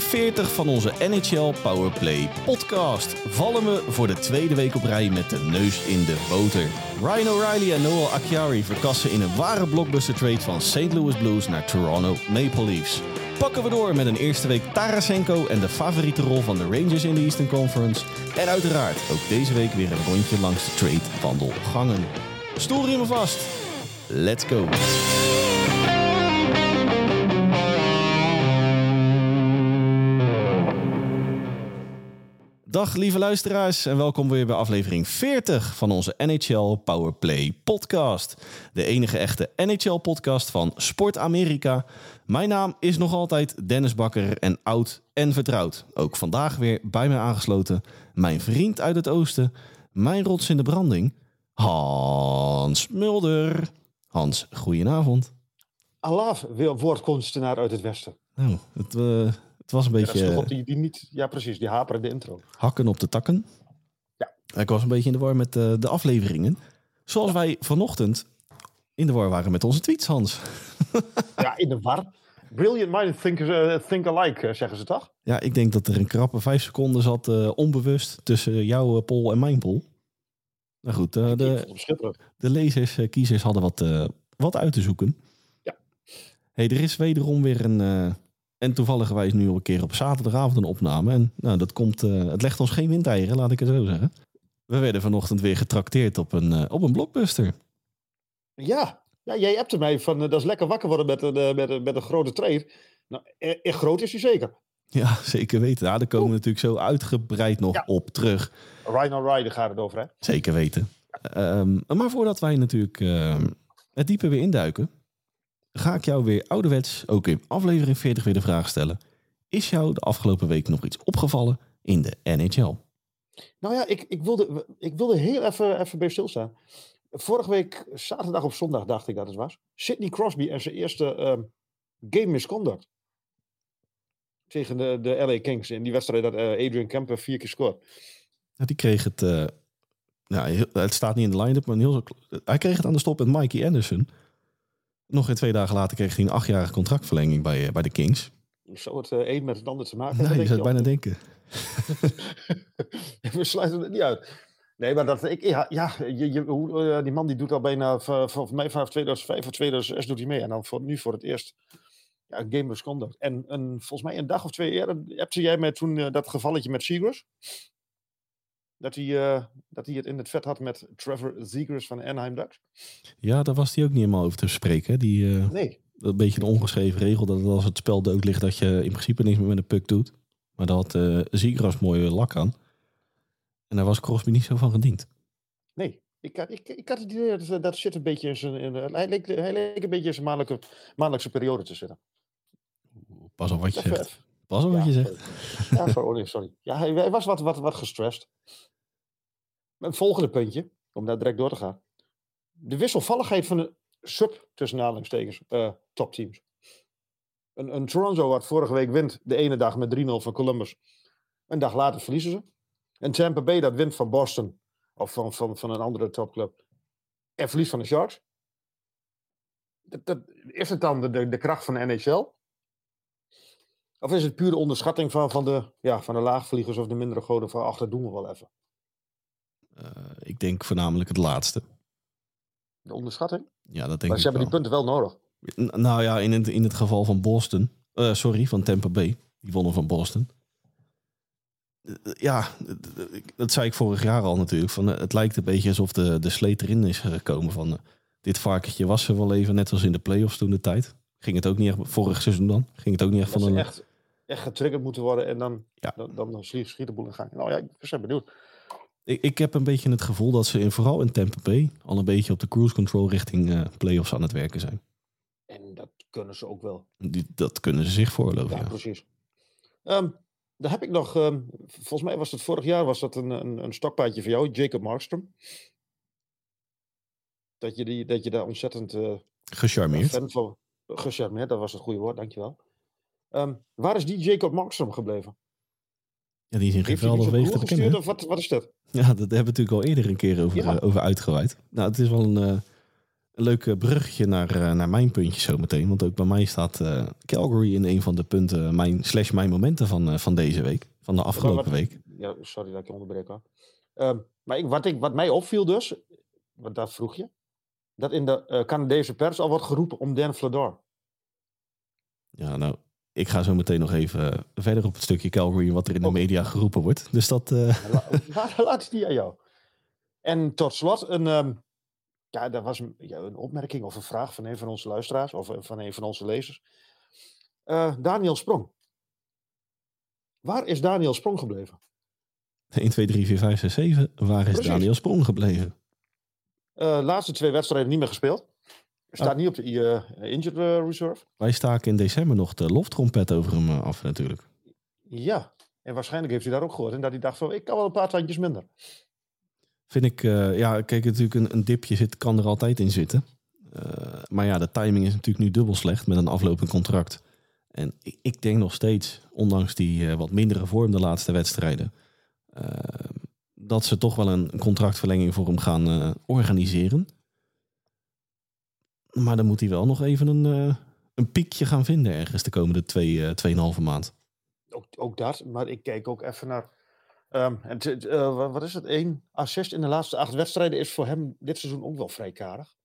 aflevering 40 van onze NHL Powerplay podcast. Vallen we voor de tweede week op rij met de neus in de boter. Ryan O'Reilly en Noel Acciari verkassen in een ware blockbuster trade van St. Louis Blues naar Toronto Maple Leafs. Pakken we door met een eerste week Tarasenko en de favoriete rol van de Rangers in de Eastern Conference. En uiteraard ook deze week weer een rondje langs de trade wandelgangen. Stoel vast. Let's go. Dag lieve luisteraars en welkom weer bij aflevering 40 van onze NHL Powerplay podcast. De enige echte NHL podcast van Sport Amerika. Mijn naam is nog altijd Dennis Bakker en oud en vertrouwd. Ook vandaag weer bij mij aangesloten mijn vriend uit het oosten, mijn rots in de branding, Hans Mulder. Hans, goedenavond. Allah, woordkunstenaar uit het westen. Nou, het, uh, het was een beetje... Ja, die, die niet, ja, precies. Die haperde intro. Hakken op de takken. Ja. Ik was een beetje in de war met uh, de afleveringen. Zoals wij vanochtend in de war waren met onze tweets, Hans. ja, in de war. Brilliant mind think, uh, think alike, zeggen ze toch? Ja, ik denk dat er een krappe vijf seconden zat uh, onbewust tussen jouw pol en mijn pol. Nou goed, de, de lezers, kiezers hadden wat, wat uit te zoeken. Ja. Hey, er is wederom weer een, en toevallig wijs nu al een keer op zaterdagavond een opname. En nou, dat komt, uh, het legt ons geen windeieren, laat ik het zo zeggen. We werden vanochtend weer getrakteerd op een, uh, op een blockbuster. Ja, ja jij appte mij van uh, dat is lekker wakker worden met, een met, met een grote trade. Nou, echt groot is hij zeker. Ja, zeker weten. Ja, daar komen we natuurlijk zo uitgebreid nog op terug. Rhino Rider gaat het over, hè? Zeker weten. Um, maar voordat wij natuurlijk uh, het diepe weer induiken, ga ik jou weer ouderwets, ook in aflevering 40 weer de vraag stellen. Is jou de afgelopen week nog iets opgevallen in de NHL? Nou ja, ik, ik, wilde, ik wilde heel even, even bij stilstaan. Vorige week, zaterdag of zondag, dacht ik dat het was. Sidney Crosby en zijn eerste um, game misconduct. Tegen de, de LA Kings in die wedstrijd dat uh, Adrian Kemper vier keer scoort. Ja, die kreeg het. Uh, nou, het staat niet in de line-up, maar heel, hij kreeg het aan de stop met Mikey Anderson. Nog in twee dagen later kreeg hij een achtjarige contractverlenging bij, uh, bij de Kings. Zou het uh, een met het ander te maken hebben? Nee, je zou het bijna denken. We sluiten het niet uit. Nee, maar dat, ik, ja, ja je, je, hoe, uh, die man die doet al bijna, voor mij vanaf 2005 of 2006 doet hij mee. En dan voor, nu voor het eerst ja, game misconduct. En een, volgens mij een dag of twee eerder, heb jij mij toen dat gevalletje met Seagrass? Dat hij, uh, dat hij het in het vet had met Trevor Zegers van Anaheim Ducks. Ja, daar was hij ook niet helemaal over te spreken. Die, uh, nee. Een beetje een ongeschreven regel dat als het spel dood ligt dat je in principe niks meer met een puck doet. Maar daar had uh, Zegers mooie lak aan. En daar was Crosby niet zo van gediend. Nee, ik, ik, ik had het idee dat, dat zit een beetje in zijn... In, hij, leek, hij leek een beetje in zijn maandelijke, maandelijkse periode te zitten. Pas op wat je zegt. Pas op ja, wat je zegt. Ja, sorry. sorry. Ja, hij was wat, wat, wat gestrest. Een volgende puntje, om daar direct door te gaan. De wisselvalligheid van de sub, tussen aanhalingstekens, uh, topteams. Een, een Toronto wat vorige week wint de ene dag met 3-0 van Columbus. Een dag later verliezen ze. En Tampa Bay dat wint van Boston. Of van, van, van een andere topclub. En verliest van de Sharks. Dat, dat, is het dan de, de, de kracht van de NHL? Of is het puur de onderschatting van, van, de, ja, van de laagvliegers of de mindere goden van ach, dat doen we wel even? Uh, ik denk voornamelijk het laatste. De onderschatting? Ja, dat denk maar ik ze hebben die punten wel nodig. N nou ja, in het, in het geval van Boston. Uh, sorry, van Tampa Bay. Die wonnen van Boston. Uh, ja, dat zei ik vorig jaar al natuurlijk. Van, het lijkt een beetje alsof de, de sleet erin is gekomen. Van, dit varkentje was er wel even, net als in de playoffs toen de tijd. Ging het ook niet echt, vorig seizoen dan? Ging het ook niet echt van een... Echt, echt getriggerd moeten worden en dan, ja. dan, dan, dan schiet de boel in gang. Nou ja, ik ben benieuwd. Ik, ik heb een beetje het gevoel dat ze in, vooral in Tampa Bay al een beetje op de cruise control richting uh, playoffs aan het werken zijn. En dat kunnen ze ook wel. Die, dat kunnen ze zich voorloven. Ja, ja. precies. Um, daar heb ik nog, um, volgens mij was het vorig jaar was dat een, een, een stokpaardje voor jou, Jacob Markstrom. Dat je, die, dat je daar ontzettend uh, gecharmeerd. fan van, gecharmeerd, dat was het goede woord, dankjewel. Um, waar is die Jacob Markstrom gebleven? Ja, die is in geweldig weeg te bekennen. Of wat, wat is dat? Ja, dat hebben we natuurlijk al eerder een keer over, ja. uh, over uitgeweid. Nou, het is wel een, uh, een leuk eh, bruggetje naar, eh, naar mijn puntje zometeen. Want ook bij mij staat eh, Calgary in een van de punten, mijn, slash mijn momenten van, eh, van deze week. Van de afgelopen wat- week. Ja, sorry dat ik je onderbreek hoor. Ehm, maar ik, wat, ik, wat mij opviel dus, want dat vroeg je, dat in de eh, Canadese pers al wordt geroepen om Dan Vlador. Ja, nou, ik ga zo meteen nog even verder op het stukje Calgary wat er in de media geroepen wordt. Dus dat, La- laat, het die aan jou. En tot slot, een, ehm, ja, dat was een, ja, een opmerking of een vraag van een van onze luisteraars of eh, van een van onze lezers. Eh, Daniel Sprong. Waar is Daniel Sprong gebleven? 1, 2, 3, 4, 5, 6, 7. Waar is Precies. Daniel Sprong gebleven? Eh laatste twee wedstrijden niet meer gespeeld. Staat Ah. niet op de eh, injured eh, reserve. Wij staken in december nog de loftrompet over hem eh, af natuurlijk. Ja, en waarschijnlijk heeft hij daar ook gehoord. En dat hij dacht van, ik kan wel een paar tandjes minder. Vind ik, eh, ja, kijk, natuurlijk een, een dipje zit, kan er altijd in zitten. Maar ja, de timing is natuurlijk nu dubbel slecht met een aflopend contract. En ik, ik denk nog steeds, ondanks die wat mindere vorm de laatste wedstrijden, dat ze toch wel een contractverlenging voor hem gaan organiseren. Maar dan moet hij wel nog even een, eh, een piekje gaan vinden ergens de komende twee, eh, tweeënhalve maand. Ook, ook dat, maar ik kijk ook even naar... het, eh, wa- wat is het? Eén assist in de laatste acht wedstrijden is voor hem dit seizoen ook wel vrij karig.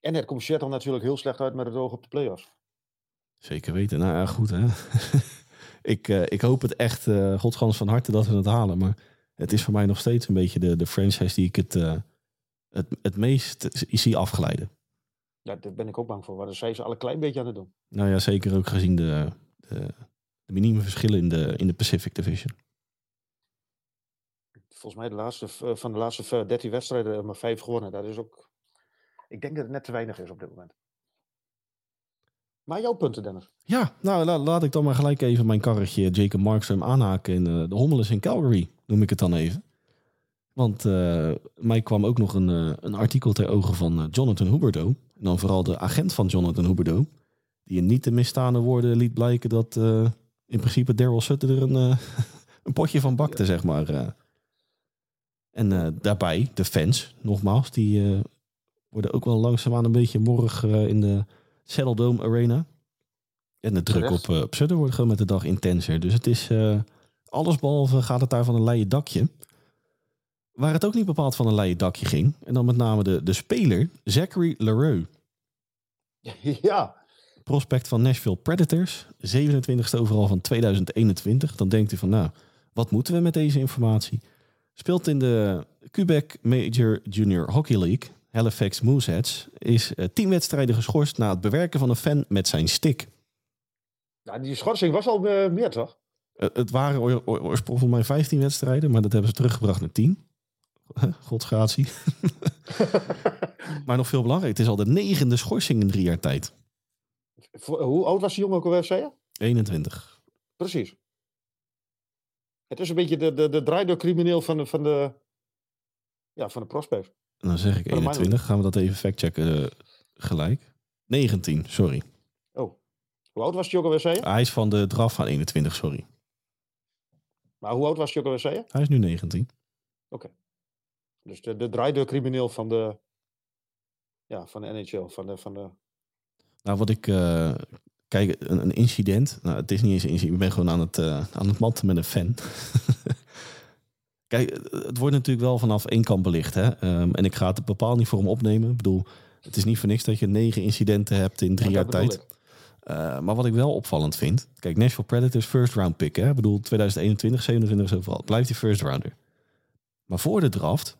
En het komt Seattle natuurlijk heel slecht uit met het oog op de playoffs. Zeker weten. Nou ja, goed hè. ik, eh, ik hoop het echt, eh godsgans van harte dat we het halen. Maar het is voor mij nog steeds een beetje de, de franchise die ik het, eh, het, het meest zie afglijden. Ja, daar ben ik ook bang voor. Maar daar zijn ze al een klein beetje aan het doen. Nou ja, zeker ook gezien de, de, de verschillen in de, in de Pacific Division. Volgens mij de laatste, v- van de laatste v- 13 wedstrijden eh, maar vijf gewonnen. Dat is ook... Ik denk dat het net te weinig is op dit moment. Maar jouw punten, Dennis. Ja, nou la- laat ik dan maar gelijk even mijn karretje Jacob Markstrom aanhaken in eh, de Hommeles in Calgary, noem ik het dan even. Want eh, mij kwam ook nog een, eh, een artikel ter ogen van eh, Jonathan Huberto. En dan vooral de agent van Jonathan Huberto. Die in niet te misstaande woorden liet blijken dat eh, in principe Daryl Sutter er een, eh, een potje van bakte, zeg maar. eh. En daarbij, de fans, nogmaals, die worden ook wel langzaamaan een beetje morrig eh, in de Saddle Dome Arena. En de druk op, op Sutter wordt gewoon met de dag intenser. Dus het is eh allesbehalve gaat het daar van een leien dakje. Waar het ook niet bepaald van een leien dakje ging. En dan met name de, de speler, Zachary Leroux. ja, Prospect van Nashville Predators. 27e overal van 2021. Dan denkt u van nou, wat moeten we met deze informatie? Speelt in de Quebec Major Junior Hockey League. Halifax Mooseheads. Is eh, tien wedstrijden geschorst na het bewerken van een fan met zijn stick. nou, die schorsing was al eh, meer, toch? Eh, Het waren oor- oor- oorspronkelijk mij 15 wedstrijden, maar dat hebben ze teruggebracht naar 10. Godsgratie. maar nog veel belangrijker, het is al de negende schorsing in drie jaar tijd. Hoe oud was die jongen ook alweer, zei je? 21. Precies. Het is een beetje de, de, de draaidoorcrimineel van de, van de, ja, van de prospect. En dan zeg ik Voor de 21, gaan we dat even factchecken eh, gelijk. 19, sorry. Oh. Hoe oud was die ook alweer, zei je? Hij is van de draf van 21, sorry. Maar hoe oud was die ook alweer, zei je? Hij is nu 19. Dus de, de draaidoorcrimineel van de, ja, van de NHL. Van de, van de, Nou, wat ik... eh, kijk, een, een incident. Nou, het is niet eens een incident. Ik ben gewoon aan het, eh, aan het matten met een fan. kijk, het wordt natuurlijk wel vanaf één kant belicht. Hè? Ehm, en ik ga het bepaald niet voor hem opnemen. Ik bedoel, het is niet voor niks dat je negen incidenten hebt in drie Ja, jaar tijd. Eh, maar wat ik wel opvallend vind. Kijk, Nashville Predators first round pick. Hè? Ik bedoel, 2021, 27 is overal. Het blijft die first rounder. Maar voor de draft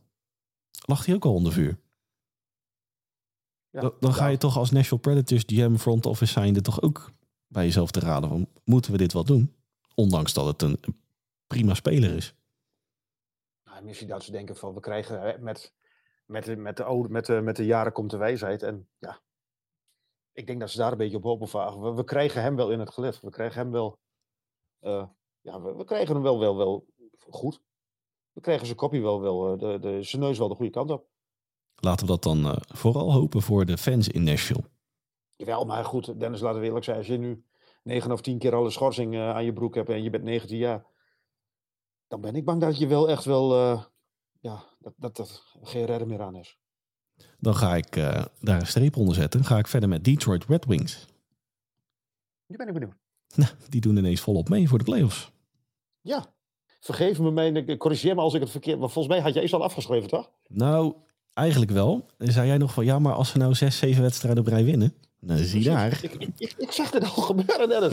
lag hij ook al onder vuur. Ja, Dan, dan ga je toch als Nashville Predators GM front office zijnde toch ook bij jezelf te raden van moeten we dit wel doen? Ondanks dat het een prima speler is. Nou, misschien dat ze denken van, we krijgen hè, met, met, de- met, de, oude, met, de, met de jaren komt de wijsheid. En ja, ik denk dat ze daar een beetje op hopen vragen. We, we krijgen hem wel in het gelid. We krijgen hem wel, eh, ja, we, we krijgen hem wel, wel, wel goed. We krijgen zijn kopie wel, wel eh, de, de, zijn neus wel de goede kant op. Laten we dat dan eh, vooral hopen voor de fans in Nashville. Jawel, maar goed, Dennis, laten we eerlijk zijn. Als je nu negen of tien keer al een schorsing eh, aan je broek hebt en je bent 19 jaar, dan ben ik bang dat je wel echt wel, ja, dat, dat, dat geen redder meer aan is. Dan ga ik daar een streep onder zetten. Ga ik verder met Detroit Red Wings. Nu ben ik benieuwd. Nou, die doen ineens volop mee voor de playoffs. Ja. Vergeef me, mijn, ik- corrigeer me als ik het verkeerd... Maar volgens mij had jij eens al afgeschreven, toch? Nou, eigenlijk wel. Dan zei jij nog van, ja, maar als ze nou zes, zeven wedstrijden op rij winnen. Nou, zie daar. Ik, ik, ik, ik zag dit al gebeuren, Dennis.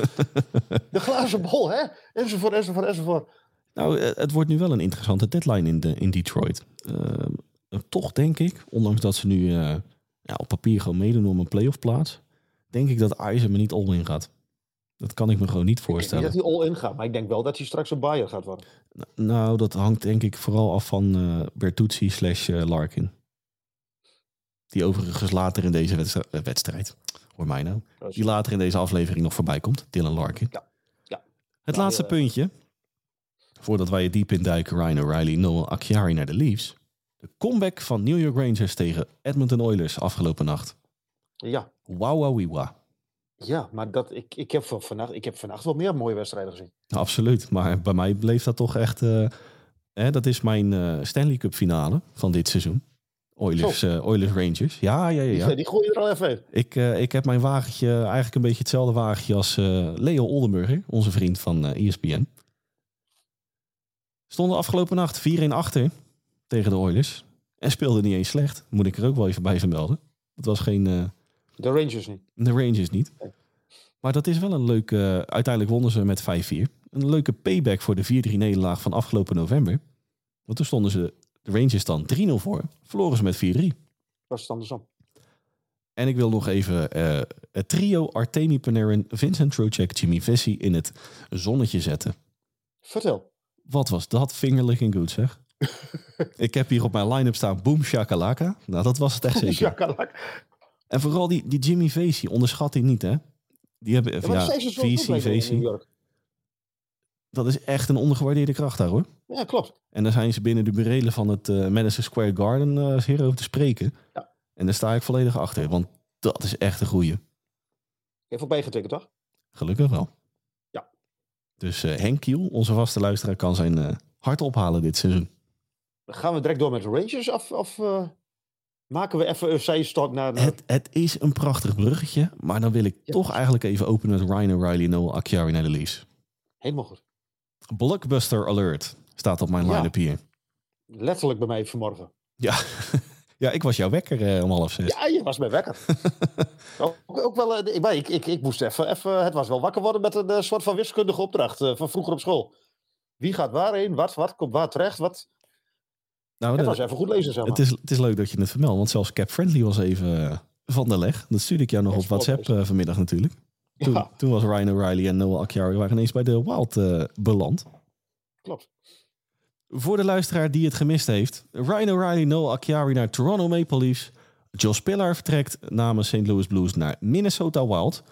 De glazen bol, hè? Enzovoort, enzovoort, enzovoort. Nou, eh, het wordt nu wel een interessante deadline in, de, in Detroit. Eh, toch denk ik, ondanks dat ze nu eh, ja, op papier gewoon meedoen om een playoff plaats, denk ik dat Eisen me niet all-in gaat. Dat kan ik me gewoon niet Ik denk niet voorstellen. dat hij all-in gaat, maar ik denk wel dat hij straks een buyer gaat worden. N- Nou, dat hangt denk ik vooral af van eh Bertuzzi slash eh, Larkin. Die overigens later in deze eh, wedstrijd, hoor mij nou, die later in deze aflevering nog voorbij komt, Dylan Larkin. Ja, ja. Het laatste puntje, voordat wij er diep in duiken, Ryan O'Reilly, Noel Acciari naar de Leafs. De comeback van New York Rangers tegen Edmonton Oilers afgelopen nacht. Ja, Wauw, wauw. Ja maar dat, ik, ik, heb van vannacht, ik heb vannacht wel meer mooie wedstrijden gezien. Absoluut, maar bij mij bleef dat toch echt... eh, hè, dat is mijn eh, Stanley Cup finale van dit seizoen. Oilers, eh, Oilers Rangers. Ja, ja, ja. Die, ja. die gooi je er al even in. Ik, ik heb mijn wagentje eigenlijk een beetje hetzelfde wagentje als Leo Oldenburger, onze vriend van ESPN. Stonden afgelopen nacht 4-1 achter tegen de Oilers. En speelde niet eens slecht. Moet ik er ook wel even bij vermelden. Het was geen... De Rangers niet. de Rangers niet. Maar dat is wel een leuke... uiteindelijk wonnen ze met 5-4. Een leuke payback voor de 4-3 nederlaag van afgelopen november. Want toen stonden ze de Rangers dan 3-0 voor. Verloren ze met 4-3. Was het andersom. En ik wil nog even eh, het trio Artemi Panarin, Vincent Trocek, Jimmy Vessi in het zonnetje zetten. Vertel. Wat was dat fingerlicking good zeg. ik heb hier op mijn line-up staan Boom Shakalaka. Nou, dat was het echt zeker. Shakalak. En vooral die, die Jimmy Vesey, onderschat die niet hè. Die hebben, Ja, ja, goed Vesey. Dat is echt een ondergewaardeerde kracht daar hoor. Ja, klopt. En daar zijn ze binnen de burelen van het eh, Madison Square Garden over te spreken. Ja. En daar sta ik volledig achter, want dat is echt een goeie. Even voorbij getikken, toch? Gelukkig wel. Ja. Dus eh, Henk Kiel, onze vaste luisteraar, kan zijn hart ophalen dit seizoen. Dan gaan we direct door met de Rangers of, of maken we even een zijstart naar... naar- Het, het is een prachtig bruggetje, maar dan wil ik Ja. toch eigenlijk even openen met Ryan O'Reilly en Noel Acciari de Leafs. Helemaal goed. Blockbuster alert staat op mijn Ja. line-up hier. Letterlijk bij mij vanmorgen. Ja. ja, ik was jouw wekker eh, om half zes. Ja, je was bij wekker. ook, ook wel, eh, maar ik, ik, ik moest even, even... Het was wel wakker worden met een eh, soort van wiskundige opdracht eh, van vroeger op school. Wie gaat waarheen? Wat, wat komt waar terecht? Wat? Nou, Het dat- was even goed lezen, zeg maar. het, is, het is leuk dat je het vermeldt, want zelfs Cap Friendly was even eh, van de leg. Dat stuurde ik jou nog Ja, op WhatsApp eh, vanmiddag natuurlijk. Toen, Ja, toen was Ryan O'Reilly en Noel Acciari waren ineens bij de Wild eh, beland. klopt. Voor de luisteraar die het gemist heeft. Ryan O'Reilly, Noel Acciari naar Toronto Maple Leafs. Josh Pillar vertrekt namens St. Louis Blues naar Minnesota Wild.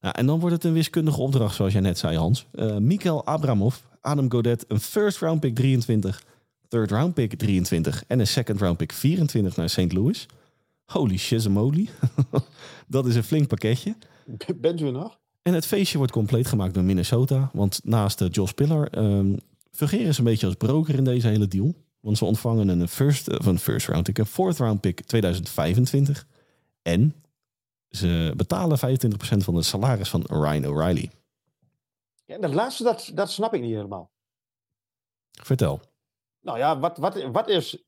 Nou, en dan wordt het een wiskundige opdracht, zoals jij net zei, Hans. Eh Mikael Abramov, Adam Godet, een first round pick 23, third round pick 23 en een second round pick 24 naar St. Louis. Holy shizamoli. Dat is een flink pakketje. Bent u er nog? En het feestje wordt compleet gemaakt door Minnesota. Want naast uh, Josh Pillar ehm fungeren ze een beetje als broker in deze hele deal. Want ze ontvangen een first, uh, van first round pick, een fourth round pick 2025. En ze betalen 25% van het salaris van Ryan O'Reilly. Ja, dat laatste, dat, dat snap ik niet helemaal. Vertel. Nou ja, wat, wat, wat is...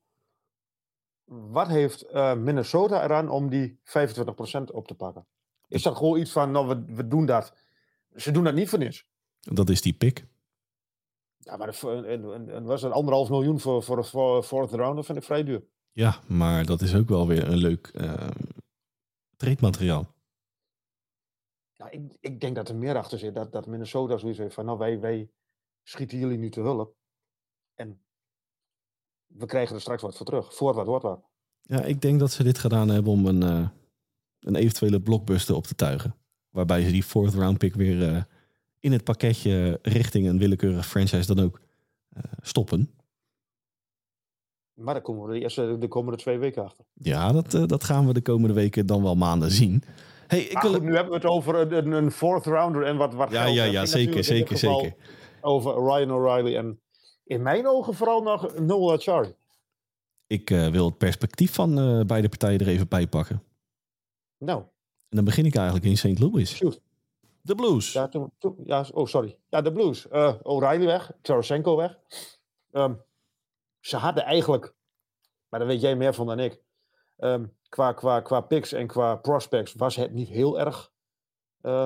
Wat heeft eh, Minnesota eraan om die 25% op te pakken? Is dat gewoon iets van, nou, we, we doen dat. Ze doen dat niet voor niks. Dat is die pick. Ja, maar een, een, een, een- was het anderhalf miljoen voor, voor, voor fourth rounder vind ik vrij duur. Ja, maar dat is ook wel weer een leuk uh, treedmateriaal. Ja, ik, ik denk dat er meer achter zit. Dat, dat Minnesota zoiets heeft van, nou, wij, wij schieten jullie nu te hulp. En we krijgen er straks wat voor terug. Voor wat wordt wat. Ja, ik denk dat ze dit gedaan hebben om een, uh, een eventuele blockbuster op te tuigen. Waarbij ze die fourth round pick weer uh, in het pakketje richting een willekeurig franchise dan ook uh, stoppen. Maar daar komen we de, eerste, de komende twee weken achter. Ja, dat, dat gaan we de komende weken dan wel maanden zien. Hey, ik wil... Nu hebben we het over een, een fourth rounder en wat, wat ja, ja, ja, zeker, zeker, zeker. Over Ryan O'Reilly en in mijn ogen vooral nog Noel Achari. Ik eh, wil het perspectief van eh, beide partijen er even bij pakken. Nou, En dan begin ik eigenlijk in St. Louis. shoot. De Blues. Ja, toen, toen- ja, oh, sorry. Ja, de Blues. Eh O'Reilly weg. Tarasenko weg. Ehm, ze hadden eigenlijk, maar daar weet jij meer van dan ik. ehm, qua, qua, qua picks en qua prospects was het niet heel erg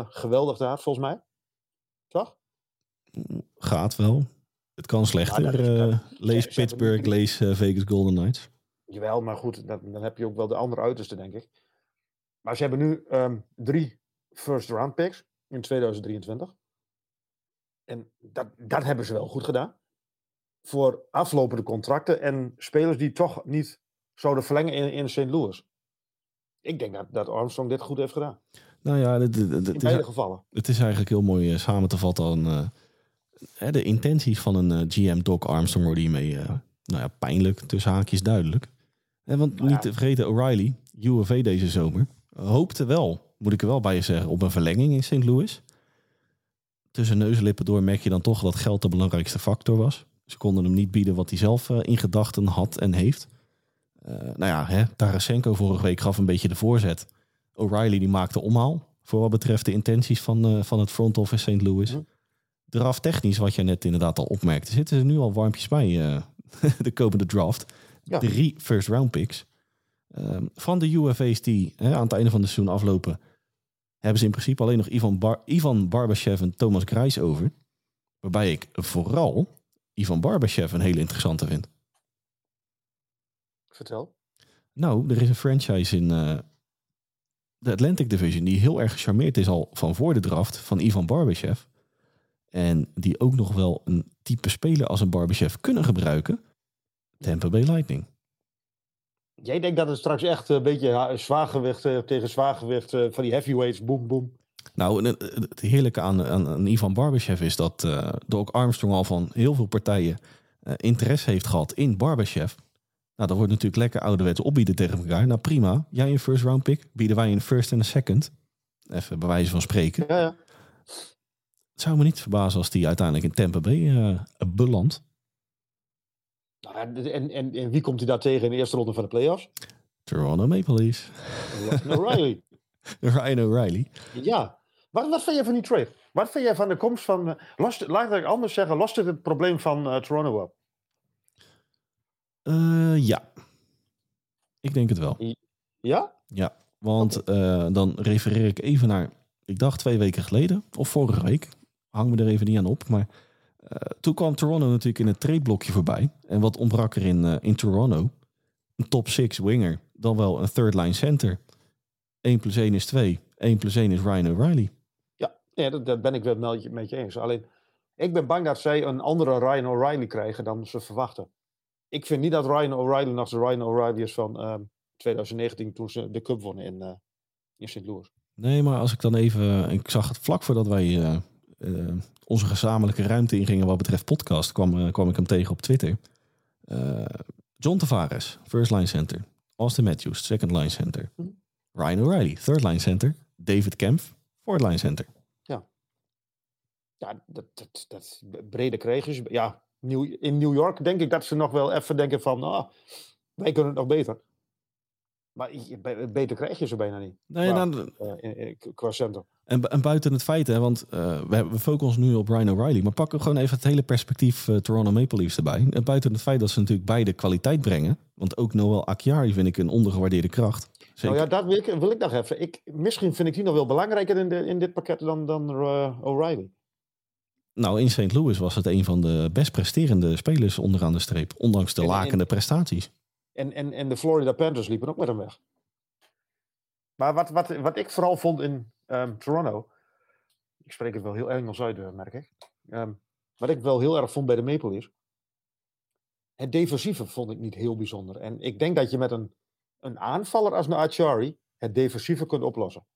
geweldig daar, volgens mij. Toch? Gaat wel. Het kan slechter. Ja, eh, lees Pittsburgh, lees eh, Vegas Golden Knights. Jawel, maar goed, dan, dan heb je ook wel de andere uiterste, denk ik. Maar ze hebben nu ehm, drie first round picks in 2023. En dat, dat hebben ze wel goed gedaan. Voor aflopende contracten en spelers die toch niet zouden verlengen in, in St. Louis. Ik denk dat, dat Armstrong dit goed heeft gedaan. Nou ja, In beide is, gevallen. het is eigenlijk heel mooi eh, samen te vatten aan de intenties van een eh, GM Doc Armstrong worden hiermee eh, nou ja, pijnlijk, tussen haakjes duidelijk. En want niet te vergeten, O'Reilly, UFA deze zomer, hoopte wel, moet ik er wel bij je zeggen, op een verlenging in St. Louis. Tussen neus en lippen door merk je dan toch dat geld de belangrijkste factor was. Ze konden hem niet bieden wat hij zelf eh, in gedachten had en heeft. Eh, nou ja, hè, Tarasenko vorige week gaf een beetje de voorzet. O'Reilly die maakte omhaal voor wat betreft de intenties van, van het front office St. Louis. Mhm. Draft technisch, wat jij net inderdaad al opmerkte, zitten er nu al warmpjes bij eh, de komende draft. Ja. Drie first round picks. Ehm, van de UFA's die hè, aan het einde van het seizoen aflopen, hebben ze in principe alleen nog Ivan, Bar Ivan Barbashev en Thomas Grijs over. Waarbij ik vooral Ivan Barbashev een hele interessante vind. Vertel. Nou, er is een franchise in eh, de Atlantic Division die heel erg gecharmeerd is al van voor de draft van Ivan Barbashev. En die ook nog wel een type speler als een Barbashev kunnen gebruiken. Tampa Bay Lightning. Jij denkt dat het straks echt een beetje zwaargewicht eh, tegen zwaargewicht eh, van die heavyweights, boem, boem. Nou, en het, heerlijke aan, aan, aan Ivan Barbashev is dat eh Doc Armstrong al van heel veel partijen eh, interesse heeft gehad in Barbashev. Nou, dat wordt natuurlijk lekker ouderwets opbieden tegen elkaar. Nou, prima. Jij een first round pick, bieden wij een first en een second. Even bij wijze van spreken. Ja, ja. Het zou me niet verbazen als die uiteindelijk in Tampa Bay eh belandt. Nou, en, en, en wie komt hij daar tegen in de eerste ronde van de playoffs? Toronto Maple Leafs. Ryan O'Reilly. Ryan O'Reilly. Ja. Wat, wat vind jij van die trade? Wat vind jij van de komst van... eh, lost, laat ik anders zeggen, lost het het probleem van eh, Toronto op? Ja. Ik denk het wel. Ja? Ja, want dan refereer ik even naar, ik dacht twee weken geleden, of vorige week. Hang me er even niet aan op. Maar eh, toen kwam Toronto natuurlijk in het tradeblokje voorbij. En wat ontbrak er in, eh, in Toronto? Een top 6 winger, dan wel een third line center. 1 plus 1 is 2. 1 plus 1 is Ryan O'Reilly. Ja, nee, dat, dat ben ik wel met je, met je eens. Alleen, ik ben bang dat zij een andere Ryan O'Reilly krijgen dan ze verwachten. Ik vind niet dat Ryan O'Reilly nog de Ryan O'Reilly is van ehm, 2019 toen ze de Cup wonnen in, eh, in St. Louis. Nee, maar als ik dan even... Ik zag het vlak voordat wij eh, onze gezamenlijke ruimte ingingen wat betreft podcast... kwam, eh, kwam ik hem tegen op Twitter. Eh, John Tavares, first line center. Austin Matthews, second line center. Hm. Ryan O'Reilly, third line center. David Kempf, fourth line center. Ja, dat, dat, dat brede kregers. Ja, in New York denk ik dat ze nog wel even denken van, ah, wij kunnen het nog beter. Maar beter krijg je ze bijna niet. Nee, Ja. nou, eh, in- in- qua center. En, bu- en buiten het feit, hè, want eh, we, focussen nu op Ryan O'Reilly. Maar pakken gewoon even het hele perspectief eh, Toronto Maple Leafs erbij. En buiten het feit dat ze natuurlijk beide kwaliteit brengen. Want ook Noel Acciari vind ik een ondergewaardeerde kracht. Zeker. Nou ja, dat wil ik, wil ik nog even. Ik, misschien vind ik die nog wel belangrijker in, de, in dit pakket dan, dan O'Reilly. Nou, in St. Louis was het een van de best presterende spelers onderaan de streep. Ondanks de En- en- lakende prestaties. En, en, en de Florida Panthers liepen ook met hem weg. Maar wat, wat, wat ik vooral vond in ehm, Toronto. Ik spreek het wel heel Engels uit, eh, merk ik. Ehm, wat ik wel heel erg vond bij de Maple Leafs. Het defensieve vond ik niet heel bijzonder. En ik denk dat je met een, een aanvaller als een Achari het defensieve kunt oplossen.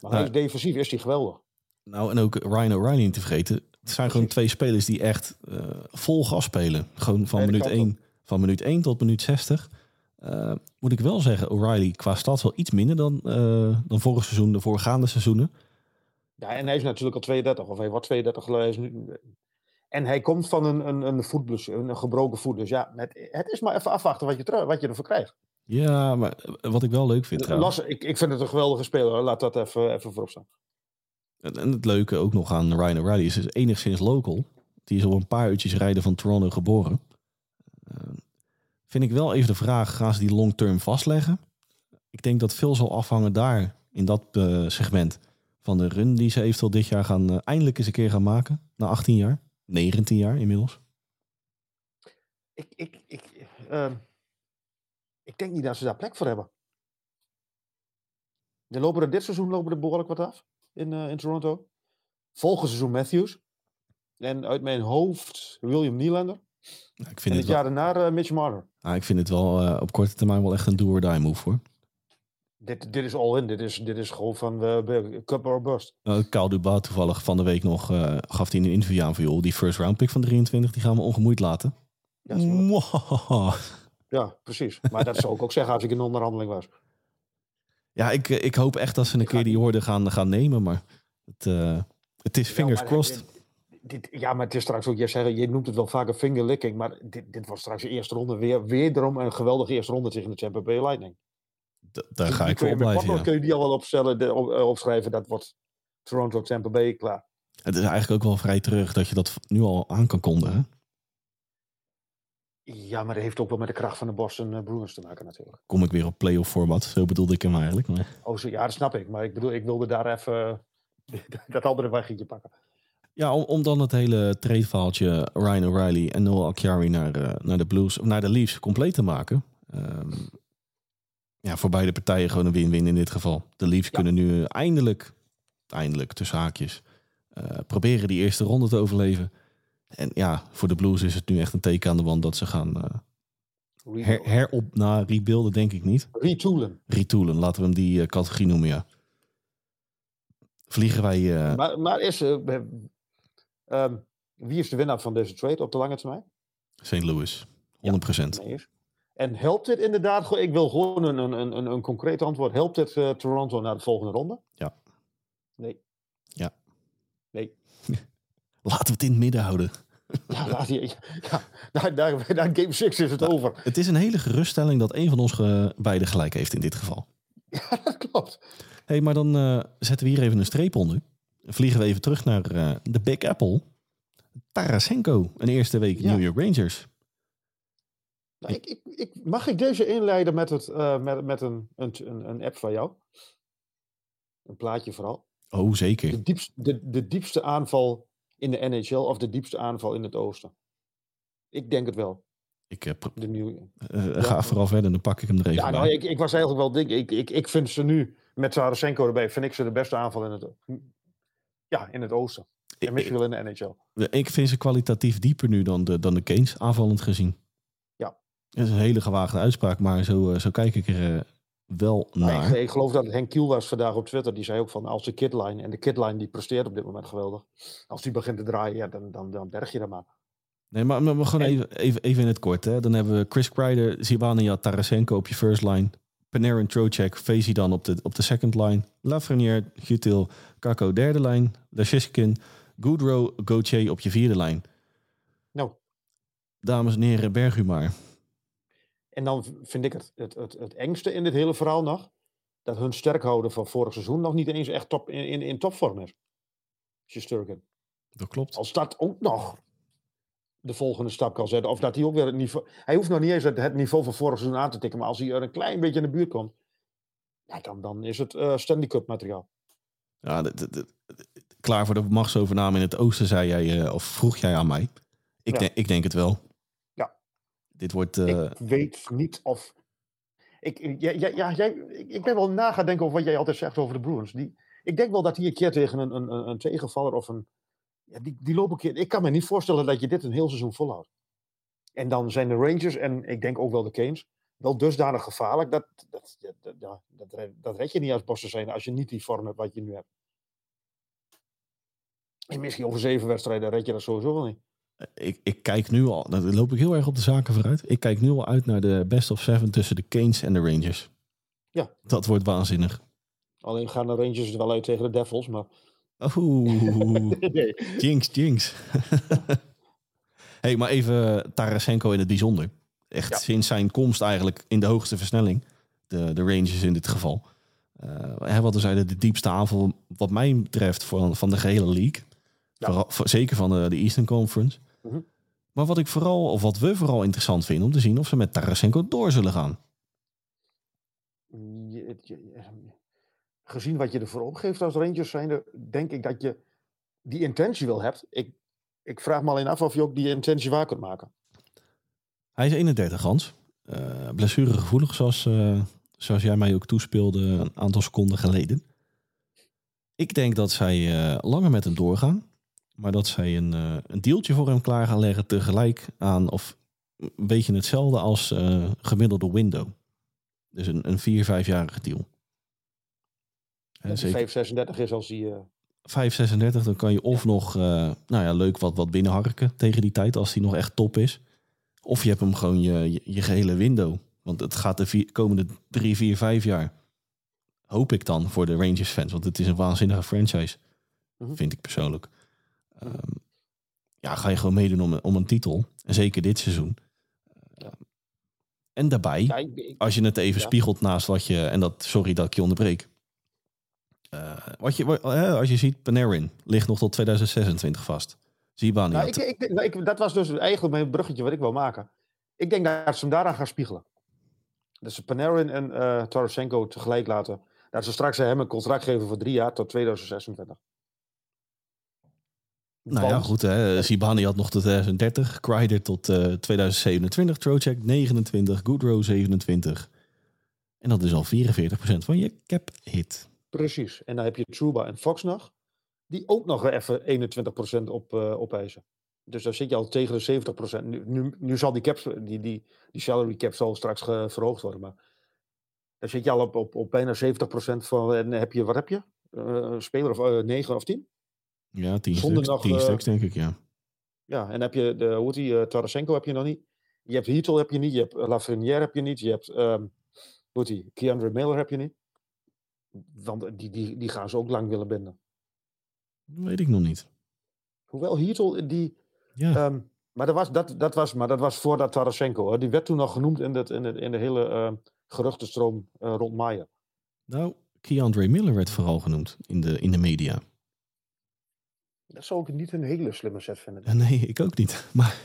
Maar Nou, defensief is hij geweldig. Nou, en ook Ryan O'Reilly niet te vergeten. Het zijn gewoon twee spelers die echt eh, vol gas spelen. Gewoon van Nee, minuut, kan 1, van minuut 1 tot minuut 60. Eh, moet ik wel zeggen, O'Reilly qua stad wel iets minder dan, eh, dan vorig seizoen, de voorgaande seizoenen. Ja, en hij is natuurlijk al 32, of hij wordt 32 geleden. Hij is nu- En hij komt van een, een, een voetblessure, een gebroken voet. Dus ja, het, het is maar even afwachten wat je, terug, wat je ervoor krijgt. Ja, maar eh, wat ik wel leuk vind. Las, ik, ik vind het een geweldige speler. Laat dat even, even voorop staan. En en het leuke ook nog aan Ryan O'Reilly is, is enigszins local. Die is op een paar uurtjes rijden van Toronto geboren. Vind ik wel even de vraag, gaan ze die long-term vastleggen? Ik denk dat veel zal afhangen daar, in dat eh, segment, van de run die ze eventueel dit jaar gaan, eh, eindelijk eens een keer gaan maken. Na 18 jaar, 19 jaar inmiddels. Ik, ik, ik, ehm, ik denk niet dat ze daar plek voor hebben. De lopen er dit seizoen lopen er behoorlijk wat af in, eh, in Toronto. Volgend seizoen Matthews. En uit mijn hoofd William Nylander. Nou, ik, En vind het het wel, jaar daarna eh, Mitch Marner. ik vind het wel eh, op korte termijn wel echt een do-or-die move hoor. Dit, dit is all in. Dit is, dit is gewoon van uh, cup or bust. Uh, Kyle Dubois toevallig van de week nog eh, gaf hij in een interview aan van joh, die first round pick van 23, die gaan we ongemoeid laten. Ja, ja, precies. Maar dat zou ik ook zeggen als ik in onderhandeling was. Ja, ik, eh, ik hoop echt dat ze een Ik keer die orde gaan, gaan nemen, maar het, eh, het is fingers Ja, crossed. Dit, ja, maar het is straks ook, je, zegt, je noemt het wel vaker fingerlicking, maar dit, dit was straks de eerste ronde. Weer, wederom een geweldige eerste ronde tegen de Tampa Bay Lightning. Daar Die- ga die ik voor blijven. Ja. kun je die al wel opstellen, de, op, eh, opschrijven. Dat wordt Toronto, Tampa Bay klaar. Het is eigenlijk ook wel vrij terug dat je dat nu al aan kan kondigen. Ja, maar dat heeft ook wel met de kracht van de Boston eh, Bruins te maken natuurlijk. Kom ik weer op playoff format, zo bedoelde ik hem eigenlijk. Maar Oh, zo, ja, dat snap ik. Maar ik bedoel, ik wilde daar even dat andere weggetje pakken. Ja, om, om dan het hele tradeverhaaltje Ryan O'Reilly en Noel Acciari naar, eh, naar de Blues, of naar de Leafs compleet te maken. Ehm, ja, voor beide partijen gewoon een win-win in dit geval. De Leafs kunnen nu eindelijk, eindelijk tussen haakjes, eh, proberen die eerste ronde te overleven. En ja, voor de Blues is het nu echt een teken aan de wand dat ze gaan eh, her, herop, na rebuilden denk ik niet. Retoolen. Retoolen, laten we hem die categorie noemen, ja. Vliegen wij... Maar, maar is, eh, ehm, wie is de winnaar van deze trade op de lange termijn? St. Louis. 100%. Nee, is. En helpt dit inderdaad, ik wil gewoon een, een, een, een, concreet antwoord. Helpt dit eh, Toronto naar de volgende ronde? Ja. Nee. Ja. Nee. Laten we het in het midden houden. Ja, laat ja, na game 6 is het over. Het is een hele geruststelling dat een van ons ge- beiden gelijk heeft in dit geval. Ja, dat klopt. hey, maar dan eh, zetten we hier even een streep onder. Vliegen we even terug naar eh, de Big Apple. Tarasenko, een eerste week Ja. New York Rangers. Nou, ik, ik, ik, mag ik deze inleiden met, het, eh, met, met een, een, een, een app van jou? Een plaatje vooral. Oh, zeker. De diepste, de, de diepste aanval in de NHL of de diepste aanval in het oosten? Ik denk het wel. Ik eh, pro- De nieuwe, eh, ga vooral verder, dan pak ik hem er even Ja, bij. nou, ik, ik was eigenlijk wel dik. Ik, ik, ik vind ze nu, met Tarasenko erbij, vind ik ze de beste aanval in het, ja, in het oosten. En misschien wel in de NHL. Ik vind ze kwalitatief dieper nu dan de, dan de Canes, aanvallend gezien. Ja. Dat is een hele gewaagde uitspraak, maar zo, eh, zo kijk ik er eh, wel naar. ik, ik geloof dat het Henk Kiel was vandaag op Twitter. Die zei ook van als de kidline, en de kidline die presteert op dit moment geweldig. Als die begint te draaien, ja, dan, dan, dan berg je dat maar. Nee, maar, maar, maar gewoon En- even, even, even in het kort. Hè. Dan hebben we Chris Kreider, Zibanejad, Tarasenko op je first line. Panarin, Trocek, Vezi dan op de, op de second line. Lafreniere, Gutil, Kako derde lijn. Lashishkin, Goodrow, Gauthier op je vierde lijn. Nou, Dames en heren, berg u maar. en dan vind ik het, het, het, het engste in dit hele verhaal nog. Dat hun sterkhouden van vorig seizoen nog niet eens echt top, in, in, in topvorm is. Shesterkin. Dat klopt. Als dat ook nog de volgende stap kan zetten. Of dat hij ook weer het niveau. Hij hoeft nog niet eens het, het niveau van vorig seizoen aan te tikken. Maar als hij er een klein beetje in de buurt komt. Ja, dan, dan is het eh Stanley Cup materiaal. Ja, de- de- de- de- klaar voor de machtsovername in het oosten, zei jij, eh, of vroeg jij aan mij. Ik, Ja. denk, ik denk het wel. Ja. Dit wordt... eh, Ik weet niet of. Ik, ja, ja, ja, jij, ik, ik ben wel na gaan denken over wat jij altijd zegt over de Bruins. Die, ik denk wel dat die een keer tegen een, een, een tegenvaller of een. Ja, die, die een keer. Ik kan me niet voorstellen dat je dit een heel seizoen volhoudt. En dan zijn de Rangers en ik denk ook wel de Canes wel dusdanig gevaarlijk. Dat, dat, dat, dat, ja, dat, red- dat red je niet als Boston zijn als je niet die vorm hebt wat je nu hebt. En misschien over zeven wedstrijden red je dat sowieso wel niet. ik, ik kijk nu al, dan loop ik heel erg op de zaken vooruit. Ik kijk nu al uit naar de best of seven tussen de Canes en de Rangers. Ja. Dat wordt waanzinnig. Alleen gaan de Rangers er wel uit tegen de Devils, maar. Oeh, nee. jinx, jinx. hey, maar even Tarasenko in het bijzonder. Echt Ja. sinds zijn komst eigenlijk in de hoogste versnelling. De, de Rangers in dit geval. Eh wat we zeiden, de diepste aanval wat mij betreft van, van de gehele league. Ja. Vooral, voor- zeker van de, de Eastern Conference. Mhm. Maar wat ik vooral, of wat we vooral interessant vinden om te zien of ze met Tarasenko door zullen gaan. Je- het- je- eh, gezien wat je ervoor opgeeft als Rangers zijnde, denk ik dat je die intentie wel hebt. Ik, ik vraag me alleen af of je ook die intentie waar kunt maken. Hij is 31, Hans. Eh blessuregevoelig, zoals, eh, zoals jij mij ook toespeelde een aantal seconden geleden. Ik denk dat zij eh, langer met hem doorgaan. Maar dat zij een, een deeltje voor hem klaar gaan leggen tegelijk aan... of een beetje hetzelfde als gemiddelde window. Dus een, een vier, vijfjarige deal. Eh, Dat zeker. hij 536 is als hij... eh, 5,36, dan kan je of nog eh, nou ja, leuk wat, wat binnenharken tegen die tijd als die nog echt top is. Of je hebt hem gewoon je, je, je gehele window. Want het gaat de vier, komende drie, vier, vijf jaar. Hoop ik dan voor de Rangers fans. Want het is een waanzinnige franchise. Mhm. Vind ik persoonlijk. Ehm, ja, ga je gewoon meedoen om, een- om een titel. En zeker dit seizoen. Ja. En daarbij, ja, ik, ik- als je het even Ja. spiegelt naast wat je... En dat, sorry dat ik je onderbreek. Eh, wat je, wat- eh, als je ziet, Panarin ligt nog tot 2026 vast. Zibani nou, ik, ik, ik- dat was dus eigenlijk mijn bruggetje wat ik wil maken. Ik denk dat ze hem daaraan gaan spiegelen. Dat ze Panarin en eh Tarasenko tegelijk laten. Dat ze straks hem een contract geven voor drie jaar tot 2026. nou ja, goed. Hè. Zibani had nog tot 2030. Kreider tot eh, 2027. Trocek 29. Goodrow 27. En dat is al 44% van je cap hit. Precies. En dan heb je Trouba en Fox nog. Die ook nog even 21% op, eh opeisen. Dus dan zit je al tegen de 70%. Nu, nu, nu zal die, cap, die, die, die salary cap zal straks ge- verhoogd worden. Maar dan zit je al op, op, op bijna 70% van. En heb je, wat heb je? Een speler of eh 9 of 10? Ja, 10 Zonder stuks, nog, 10 eh, stuks denk ik, ja. Ja, en heb je, de, hoe heet die, Tarasenko heb je nog niet. Je hebt Heatle heb je niet. Je hebt Lafrenière heb je niet. Je hebt, ehm hoe heet die, Keandre Miller heb je niet. Want die, die, die gaan ze ook lang willen binden. Dat weet ik nog niet. Hoewel Heatle, die... Ja, ehm, maar, dat was, dat, dat was, maar dat was voordat Tarasenko. Die werd toen nog genoemd in, het, in, het, in de hele ehm geruchtenstroom eh, rond Maier. nou, Keandre Miller werd vooral genoemd in de, in de media. Dat zou ik niet een hele slimme set vinden. Eh, Nee, ik ook niet. Maar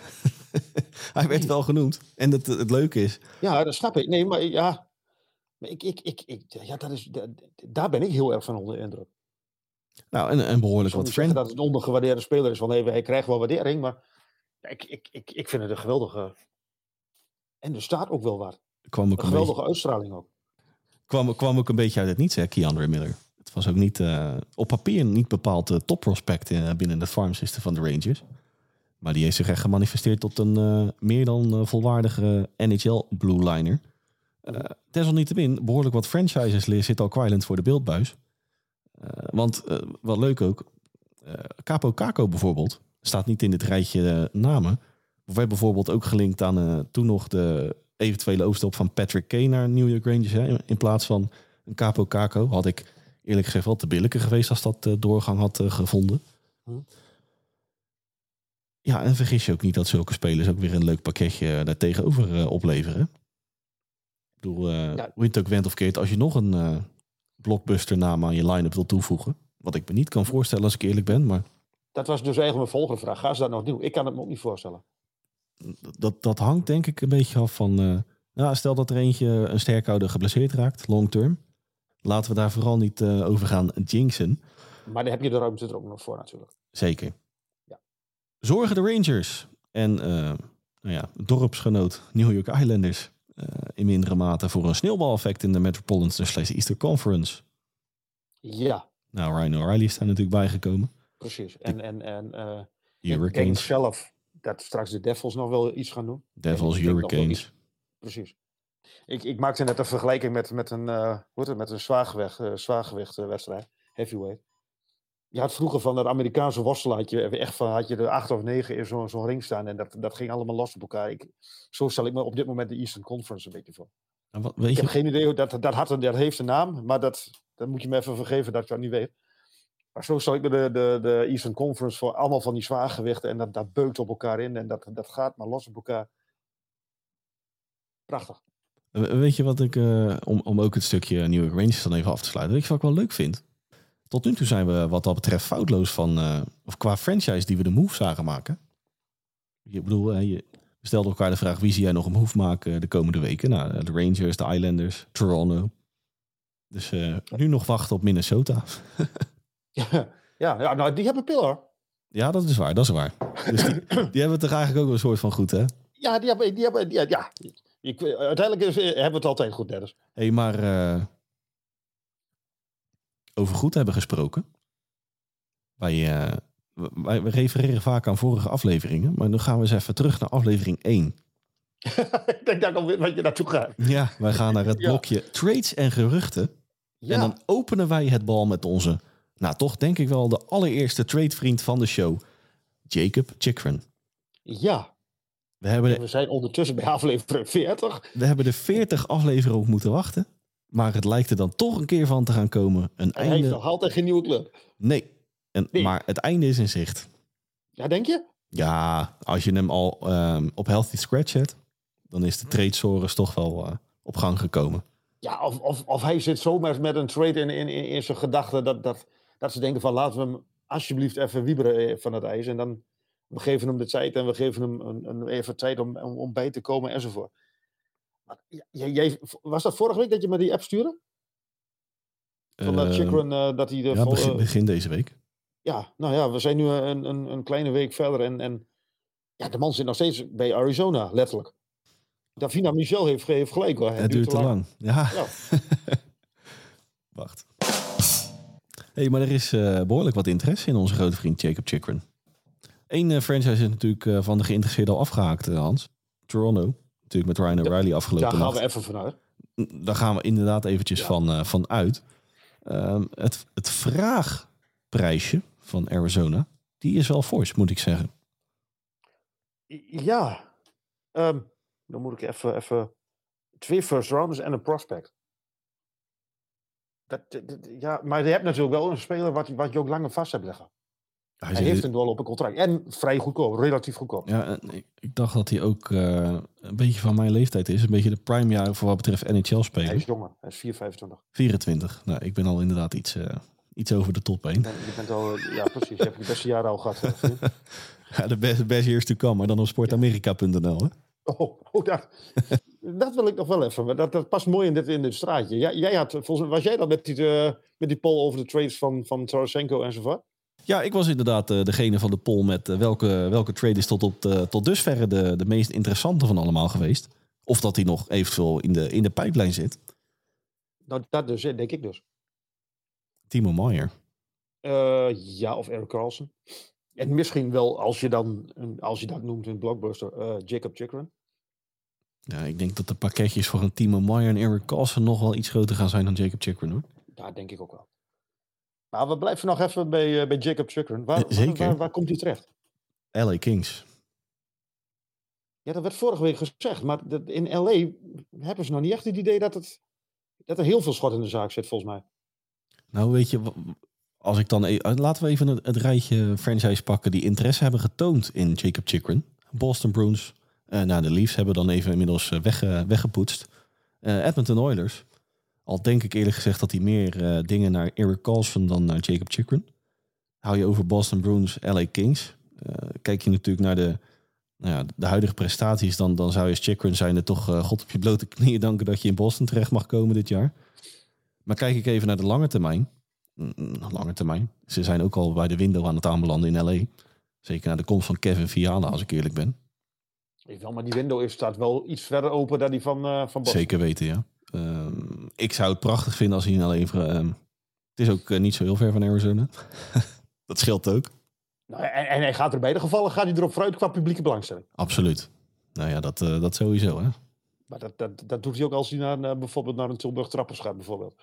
hij werd wel genoemd. En het, het leuke is, Ja, dat snap ik. Nee, maar ja... Maar ik, ik, ik, ik, ja, dat is, da- daar ben ik heel erg van onder de indruk. nou, en, en behoorlijk wat friend. dat het een ondergewaardeerde speler is. Want nee, hij krijgt wel waardering, maar ik, ik, ik, ik vind het een geweldige... En er staat ook wel wat. Kwam ook Een beetje, geweldige uitstraling ook. kwam, kwam ook een beetje uit het niets, hè, Keandre Miller. Het was ook niet eh, op papier niet bepaald uh, topprospect eh, binnen het farm system van de Rangers. Maar die heeft zich echt gemanifesteerd tot een meer dan volwaardige NHL blue liner. Uh, desalniettemin, behoorlijk wat franchises zit al kwijlend voor de beeldbuis. Uh, want uh, wat leuk ook, Capo Caco bijvoorbeeld staat niet in dit rijtje namen. We werd bijvoorbeeld ook gelinkt aan toen nog de eventuele overstap van Patrick Kane naar New York Rangers. Hè, in plaats van een Capo Caco had ik eerlijk gezegd wel te billijker geweest als dat doorgang had gevonden. Hm. Ja, en vergis je ook niet dat zulke spelers ook weer een leuk pakketje daar tegenover uh, opleveren. Ik bedoel, uh, hoe je het ook went of keert, als je nog een uh, blockbuster naam aan je line-up wil toevoegen. Wat ik me niet kan voorstellen als ik eerlijk ben, maar... Dat was dus eigenlijk mijn volgende vraag. Gaan ze dat nog doen? Ik kan het me ook niet voorstellen. Dat, dat hangt denk ik een beetje af van... Uh, nou, stel dat er eentje een sterkhouder geblesseerd raakt, long term. Laten we daar vooral niet over gaan jinxen. Maar dan heb je de ruimte er ook nog voor natuurlijk. Zeker. Ja. Zorgen de Rangers en nou ja, dorpsgenoot New York Islanders in mindere mate voor een sneeuwbaleffect in de Metropolitan slash Easter Conference. Ja. Nou, Ryan O'Reilly is daar natuurlijk bijgekomen. Precies. En, en, en uh, Hurricanes. ik denk zelf dat straks de Devils nog wel iets gaan doen. Devils, Hurricanes. Precies. Ik, ik maakte net een vergelijking met, met een, uh, hoe het, met een zwaargewicht, uh, zwaargewicht wedstrijd. Heavyweight. Je had vroeger van dat Amerikaanse worstelen had je echt van had je er acht of negen in zo'n zo ring staan en dat, dat ging allemaal los op elkaar. Ik, zo stel ik me op dit moment de Eastern Conference een beetje voor. Wat, weet ik je? heb geen idee, dat, dat, had een, dat heeft een naam, maar dat, dat moet je me even vergeven dat ik dat niet weet. Maar zo zal ik me de, de, de Eastern Conference voor allemaal van die zwaargewichten. En dat, dat beukt op elkaar in. En dat, dat gaat maar los op elkaar. Prachtig. Weet je wat ik, uh, om, om ook het stukje New York Rangers dan even af te sluiten. Je wat ik wel leuk vind? Tot nu toe zijn we wat dat betreft foutloos van, uh, of qua franchise die we de move zagen maken. Je bedoel, je stelde elkaar de vraag wie zie jij nog een move maken de komende weken? Nou, de Rangers, de Islanders, Toronto. Dus nu nog wachten op Minnesota. ja, ja, nou die hebben pillar. Ja, dat is waar, dat is waar. Dus die, die hebben het er eigenlijk ook wel een soort van goed, hè? Ja, die hebben, die hebben ja, ja. Ik, uiteindelijk is, hebben we het altijd goed, Dennis. Hé, hey, maar uh, over goed hebben gesproken. Wij, uh, wij, we refereren vaak aan vorige afleveringen, maar nu gaan we eens even terug naar aflevering 1. ik denk dat ik al weet wat je naartoe gaat. Ja, wij gaan naar het blokje trades en geruchten. Ja. En dan openen wij het bal met onze, nou toch denk ik wel de allereerste tradevriend van de show, Jacob Chikrin. Ja, we, hebben de, we zijn ondertussen bij aflevering 40. We hebben de 40 afleveringen op moeten wachten. Maar het lijkt er dan toch een keer van te gaan komen. Een Hij einde... heeft nog altijd geen nieuwe club. Nee. En, Nee. Maar het einde is in zicht. Ja, denk je? Ja, als je hem al ehm, op healthy scratch zet, dan is de trade toch wel eh, op gang gekomen. Ja, of, of, of hij zit zomaar met een trade in, in, in, in zijn gedachten dat, dat, dat ze denken van laten we hem alsjeblieft even wieberen eh, van het ijs. En dan we geven hem de tijd en we geven hem een, een even tijd om, om, om bij te komen enzovoort. Jij, was dat vorige week dat je me die app stuurde? Van dat Chikrin, uh, dat hij de ja, vol- begin, eh, begin deze week. ja, nou ja, we zijn nu een, een, een kleine week verder en, en ja, de man zit nog steeds bij Arizona, letterlijk. Davina Michel heeft, heeft gelijk hoor. Het duurt te lang. Ja. Ja. Wacht. hey, maar er is eh, behoorlijk wat interesse in onze grote vriend Jacob Chikrin. Eén eh, franchise is natuurlijk eh, van de geïnteresseerden al afgehaakt, eh, Hans. Toronto. Natuurlijk met Ryan O'Reilly afgelopen Daar gaan nacht. we even vanuit. Daar gaan we inderdaad eventjes Ja. van, eh, van uit. Ehm, het, het vraagprijsje van Arizona, die is wel fors, moet ik zeggen. Ja, ehm, dan moet ik even, even twee first rounders en een prospect. Dat, ja, maar je hebt natuurlijk wel een speler wat, wat je ook langer vast hebt liggen. Hij heeft een doel op een contract. En vrij goedkoop, relatief goedkoop. ja, ik, dacht dat hij ook eh, een beetje van mijn leeftijd is. Een beetje de prime jaar voor wat betreft NHL Hij is jonger, hij is 4,25. 24. Nou, ik ben al inderdaad iets, eh, iets over de top heen. Je bent, je bent al, ja precies, je hebt je beste jaren al gehad. Ja, de best, best years to come, maar dan op sportamerika.nl. Hè? Oh, oh dat, dat wil ik nog wel even. Dat, dat past mooi in dit, in dit straatje. Jij, jij had, volgens mij, was jij dat met die, eh, met die poll over de trades van, van Tarasenko enzovoort? Ja, ik was inderdaad eh, degene van de poll met eh, welke, welke trade is tot, op de, tot dusverre de, de meest interessante van allemaal geweest. Of dat hij nog eventueel in de, in de pijplijn zit. Nou, dat dus, denk ik dus. Timo. Eh, ja, of Eric Carlson. En misschien wel, als je, dan, als je dat noemt een blockbuster, eh, Jacob Chikrin. Ja, ik denk dat de pakketjes voor een Timo Meyer en Eric Carlson nog wel iets groter gaan zijn dan Jacob Chikrin hoor. Ja, denk ik ook wel. Maar we blijven nog even bij, eh, bij Jacob Chikrin. Waar, zeker. Waar, waar, waar komt hij terecht? LA Kings. Ja, dat werd vorige week gezegd. Maar dat- in LA hebben ze nog niet echt het idee dat, het, dat er heel veel schot in de zaak zit, volgens mij. Nou weet je, als ik dan e- eh, laten we even het, het rijtje franchise pakken die interesse hebben getoond in Jacob Chikrin. Boston Bruins. nou, de Leafs hebben dan even inmiddels wegge- weggepoetst. Eh, Edmonton Oilers. Al denk ik eerlijk gezegd dat hij meer eh, dingen naar Eric Carlson dan naar Jacob Chikrin. Hou je over Boston Bruins, LA Kings. Eh, kijk je natuurlijk naar de, nou ja, de huidige prestaties, dan, dan zou je als Chikrin zijn er toch eh, God op je blote knieën danken dat je in Boston terecht mag komen dit jaar. Maar kijk ik even naar de lange termijn. Mm, Lange termijn. Ze zijn ook al bij de window aan het aanbelanden in LA. Zeker naar de komst van Kevin Fiala, als ik eerlijk ben. Wel, maar die window is, staat wel iets verder open dan die van, eh van Boston. Zeker weten, ja. Ehm, ik zou het prachtig vinden als hij in LA... ehm, het is ook eh, niet zo heel ver van Arizona. dat scheelt ook. Nou, en, en hij gaat er in beide gevallen gaat hij erop vooruit qua publieke belangstelling. Absoluut. Nou ja, dat, eh, dat sowieso, hè. Maar dat, dat, dat doet hij ook als hij naar, bijvoorbeeld naar een Tilburg Trappers gaat, bijvoorbeeld.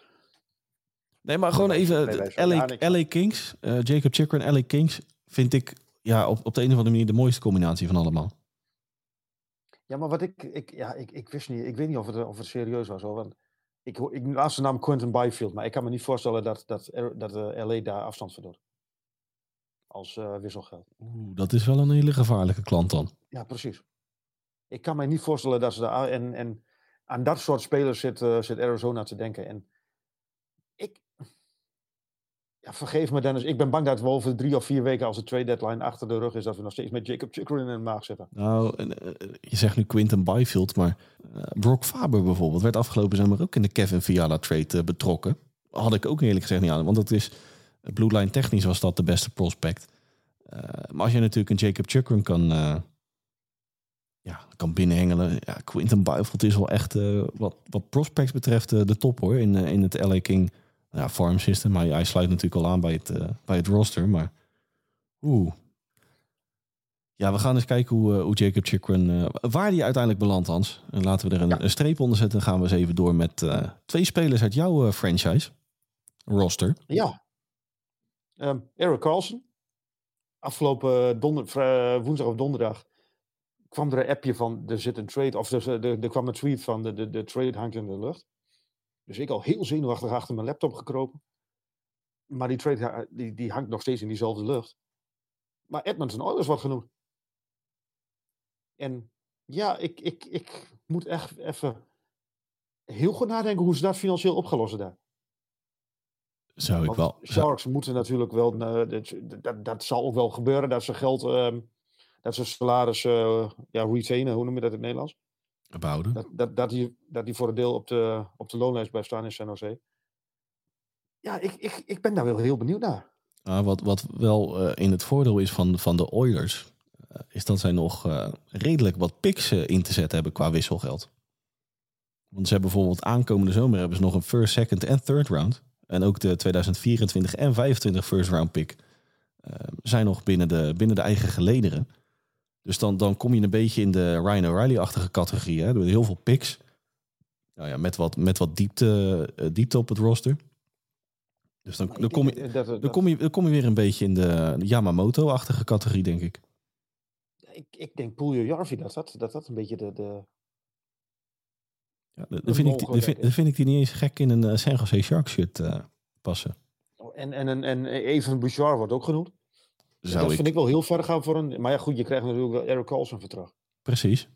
Nee, maar gewoon even... Nee, LA, ja, niks. LA Kings, eh, Jacob Chikrin en LA Kings... vind ik ja, op, op de een of andere manier de mooiste combinatie van allemaal. Ja, maar wat ik, ik, ja, ik, ik wist niet, ik weet niet of het, of het serieus was hoor. Want Ik, ik laat zijn naam Quentin Byfield, maar ik kan me niet voorstellen dat, dat, er- dat eh, LA daar afstand van doet. Als eh, wisselgeld. Oeh, dat is wel een hele gevaarlijke klant dan. Ja, precies. Ik kan me niet voorstellen dat ze daar. En, en aan dat soort spelers zit, eh, zit Arizona te denken. En ik. Ja, vergeef me Dennis. Ik ben bang dat we over drie of vier weken, als de trade deadline achter de rug is, dat we nog steeds met Jacob Chikrin in de maag zitten. Nou, en, eh, je zegt nu Quinton Byfield, maar eh, Brock Faber bijvoorbeeld werd afgelopen zomer ook in de Kevin Fiala trade eh, betrokken. Had ik ook eerlijk gezegd niet aan, want dat is Blue technisch was dat de beste prospect. Eh, maar als je natuurlijk een Jacob Chukron kan, eh, ja, kan binnenhengelen, ja, Quinton Byfield is wel echt eh, wat, wat prospects betreft eh, de top hoor in, eh, in het LA King ja, farm system. Maar hij sluit natuurlijk al aan bij het, eh, bij het roster, maar oeh. Ja, we gaan eens kijken hoe, eh, hoe Jacob Chikrin, eh, waar die uiteindelijk belandt, Hans. En laten we er een, Ja. een streep onder zetten. Dan gaan we eens even door met twee spelers uit jouw franchise roster. Ja. Ehm, Eric Carlson. Afgelopen donder, woensdag of donderdag kwam er een appje van er zit een trade. Of er, er, er kwam een tweet van de, de, de trade hangt in de lucht. Dus ik al heel zenuwachtig achter mijn laptop gekropen. Maar die trade ha- die, die hangt nog steeds in diezelfde lucht. Maar Edmonton Oilers wordt genoemd. En ja, ik, ik, ik moet echt even heel goed nadenken hoe ze dat financieel opgelost daar. Zou ik Want wel. zou- Sharks moeten natuurlijk wel. eh, dat, dat, dat zal ook wel gebeuren dat ze geld. ehm, dat ze salaris. eh, ja, retainen, hoe noem je dat in het Nederlands? Behouden. Dat, dat, dat, die, dat die voor een deel op de, op de loonlijst blijft staan in San Jose. Ja, ik, ik, ik ben daar wel heel benieuwd naar. Ah, wat, wat wel eh, in het voordeel is van, van de Oilers, eh, is dat zij nog eh, redelijk wat picks in te zetten hebben qua wisselgeld. Want ze hebben bijvoorbeeld aankomende zomer hebben ze nog een first, second en third round. En ook de 2024 en 25 first round pick zijn nog binnen de, binnen de eigen gelederen. Dus dan, dan kom je een beetje in de Ryan O'Reilly-achtige categorie. Hè? Door heel veel picks. Nou ja, met wat, met wat diepte, eh, diepte op het roster. Dus dan, dan kom je, dan kom, je, dan kom je weer een beetje in de Yamamoto-achtige categorie, denk ik. ik, ik denk Poelio Jarvi dat dat, dat dat een beetje de. de Ja, dan, vind ik, vind, dan vind ik die niet eens gek in een eh, San Jose Sharks shirt eh, passen. oh, en, en, en, en Even Bouchard wordt ook genoemd. Zou dat ik, vind ik wel heel ver gaan voor een. Maar ja, goed, je krijgt natuurlijk wel Eric Carlson voor terug. Precies.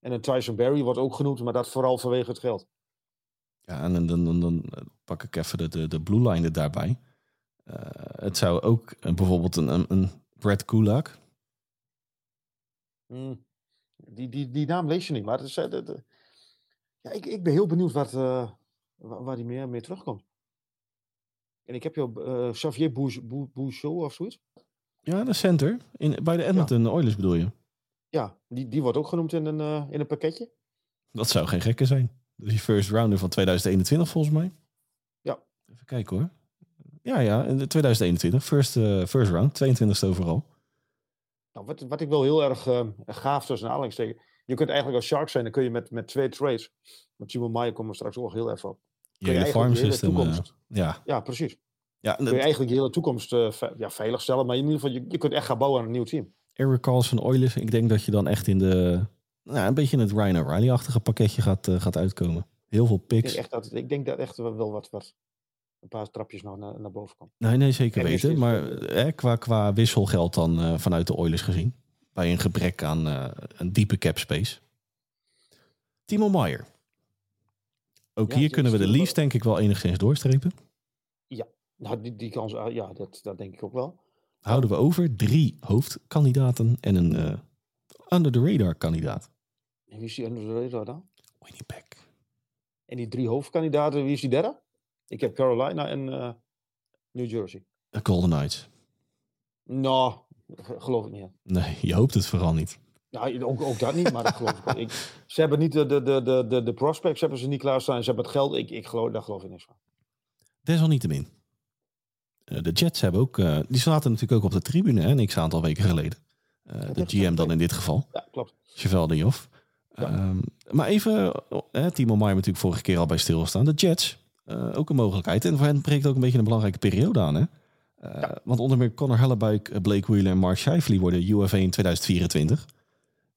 En een Tyson Berry wordt ook genoemd, maar dat vooral vanwege het geld. Ja, en dan, dan, dan, pak ik even de, de, de blue line er daarbij. Eh, het zou ook bijvoorbeeld een, een, een Brad Kulak. Hmm. Die, die, die naam lees je niet, maar het is, eh, ja, ik, ik ben heel benieuwd wat, eh, wa- waar die meer, meer terugkomt. En ik heb eh, Xavier Bouch- Bou- Bouchot of zoiets. Ja, de center. In, bij de Edmonton Oilers bedoel je. Ja, die, die wordt ook genoemd in een, eh, in een pakketje. Dat zou geen gekke zijn. Die first rounder van 2021 volgens mij. Ja. Even kijken hoor. Ja, ja, in de 2021. First, eh, first round, 22e overal. Nou, wat, wat ik wel heel erg eh, gaaf tussen aanhalingstekens. Je kunt eigenlijk als Shark zijn, dan kun je met, met twee trades. Met Timo Maier komen we straks ook heel even op. Kun je farm system. ja, Ja, precies. Ja Kun je eigenlijk je hele toekomst eh, ve- ja, veilig stellen. Maar in ieder geval, je, je kunt echt gaan bouwen aan een nieuw team. Eric Carlson Oilers. Ik denk dat je dan echt in de... Nou, een beetje in het Ryan O'Reilly-achtige pakketje gaat, eh, gaat uitkomen. Heel veel Ik picks. denk, echt dat, ik denk dat echt wel wat, wat een paar trapjes nog naar, naar boven komt. Nee, nee, zeker En weten. is Maar eh, qua, qua wisselgeld dan eh, vanuit de Oilers gezien. Bij een gebrek aan eh, een diepe cap space. Timo Meyer. Ook Ja, hier kunnen we de Leafs denk ik wel enigszins doorstrepen. Nou, die, die kans, ah, ja, dat, dat denk ik ook wel. Houden we over drie hoofdkandidaten en een eh, under the radar kandidaat. En wie is die under the radar dan? Winnipeg. En die drie hoofdkandidaten, wie is die derde? Ik heb Carolina en eh, New Jersey. De Golden Knights. Nou, ge- geloof ik niet. Nee, je hoopt het vooral niet. Ja, ook, ook dat niet, maar dat geloof ik. Ze hebben niet de, de, de, de, de, de prospects hebben ze niet klaarstaan. Ze hebben het geld. Ik, ik geloof, daar geloof ik niks van. Desalniettemin. Eh, de Jets hebben ook... eh, die zaten natuurlijk ook op de tribune, hè, een x-aantal weken geleden. Eh, de GM dan in dit geval. Ja, klopt. Cheval de Joff. Ja. Ehm, maar even, Timo Maier natuurlijk vorige keer al bij stilstaan. De Jets, ook een mogelijkheid. En voor hen breekt ook een beetje een belangrijke periode aan. Hè? Want onder meer Connor Hellebuik, Blake Wheeler en Mark Scheifele worden UFA in 2024.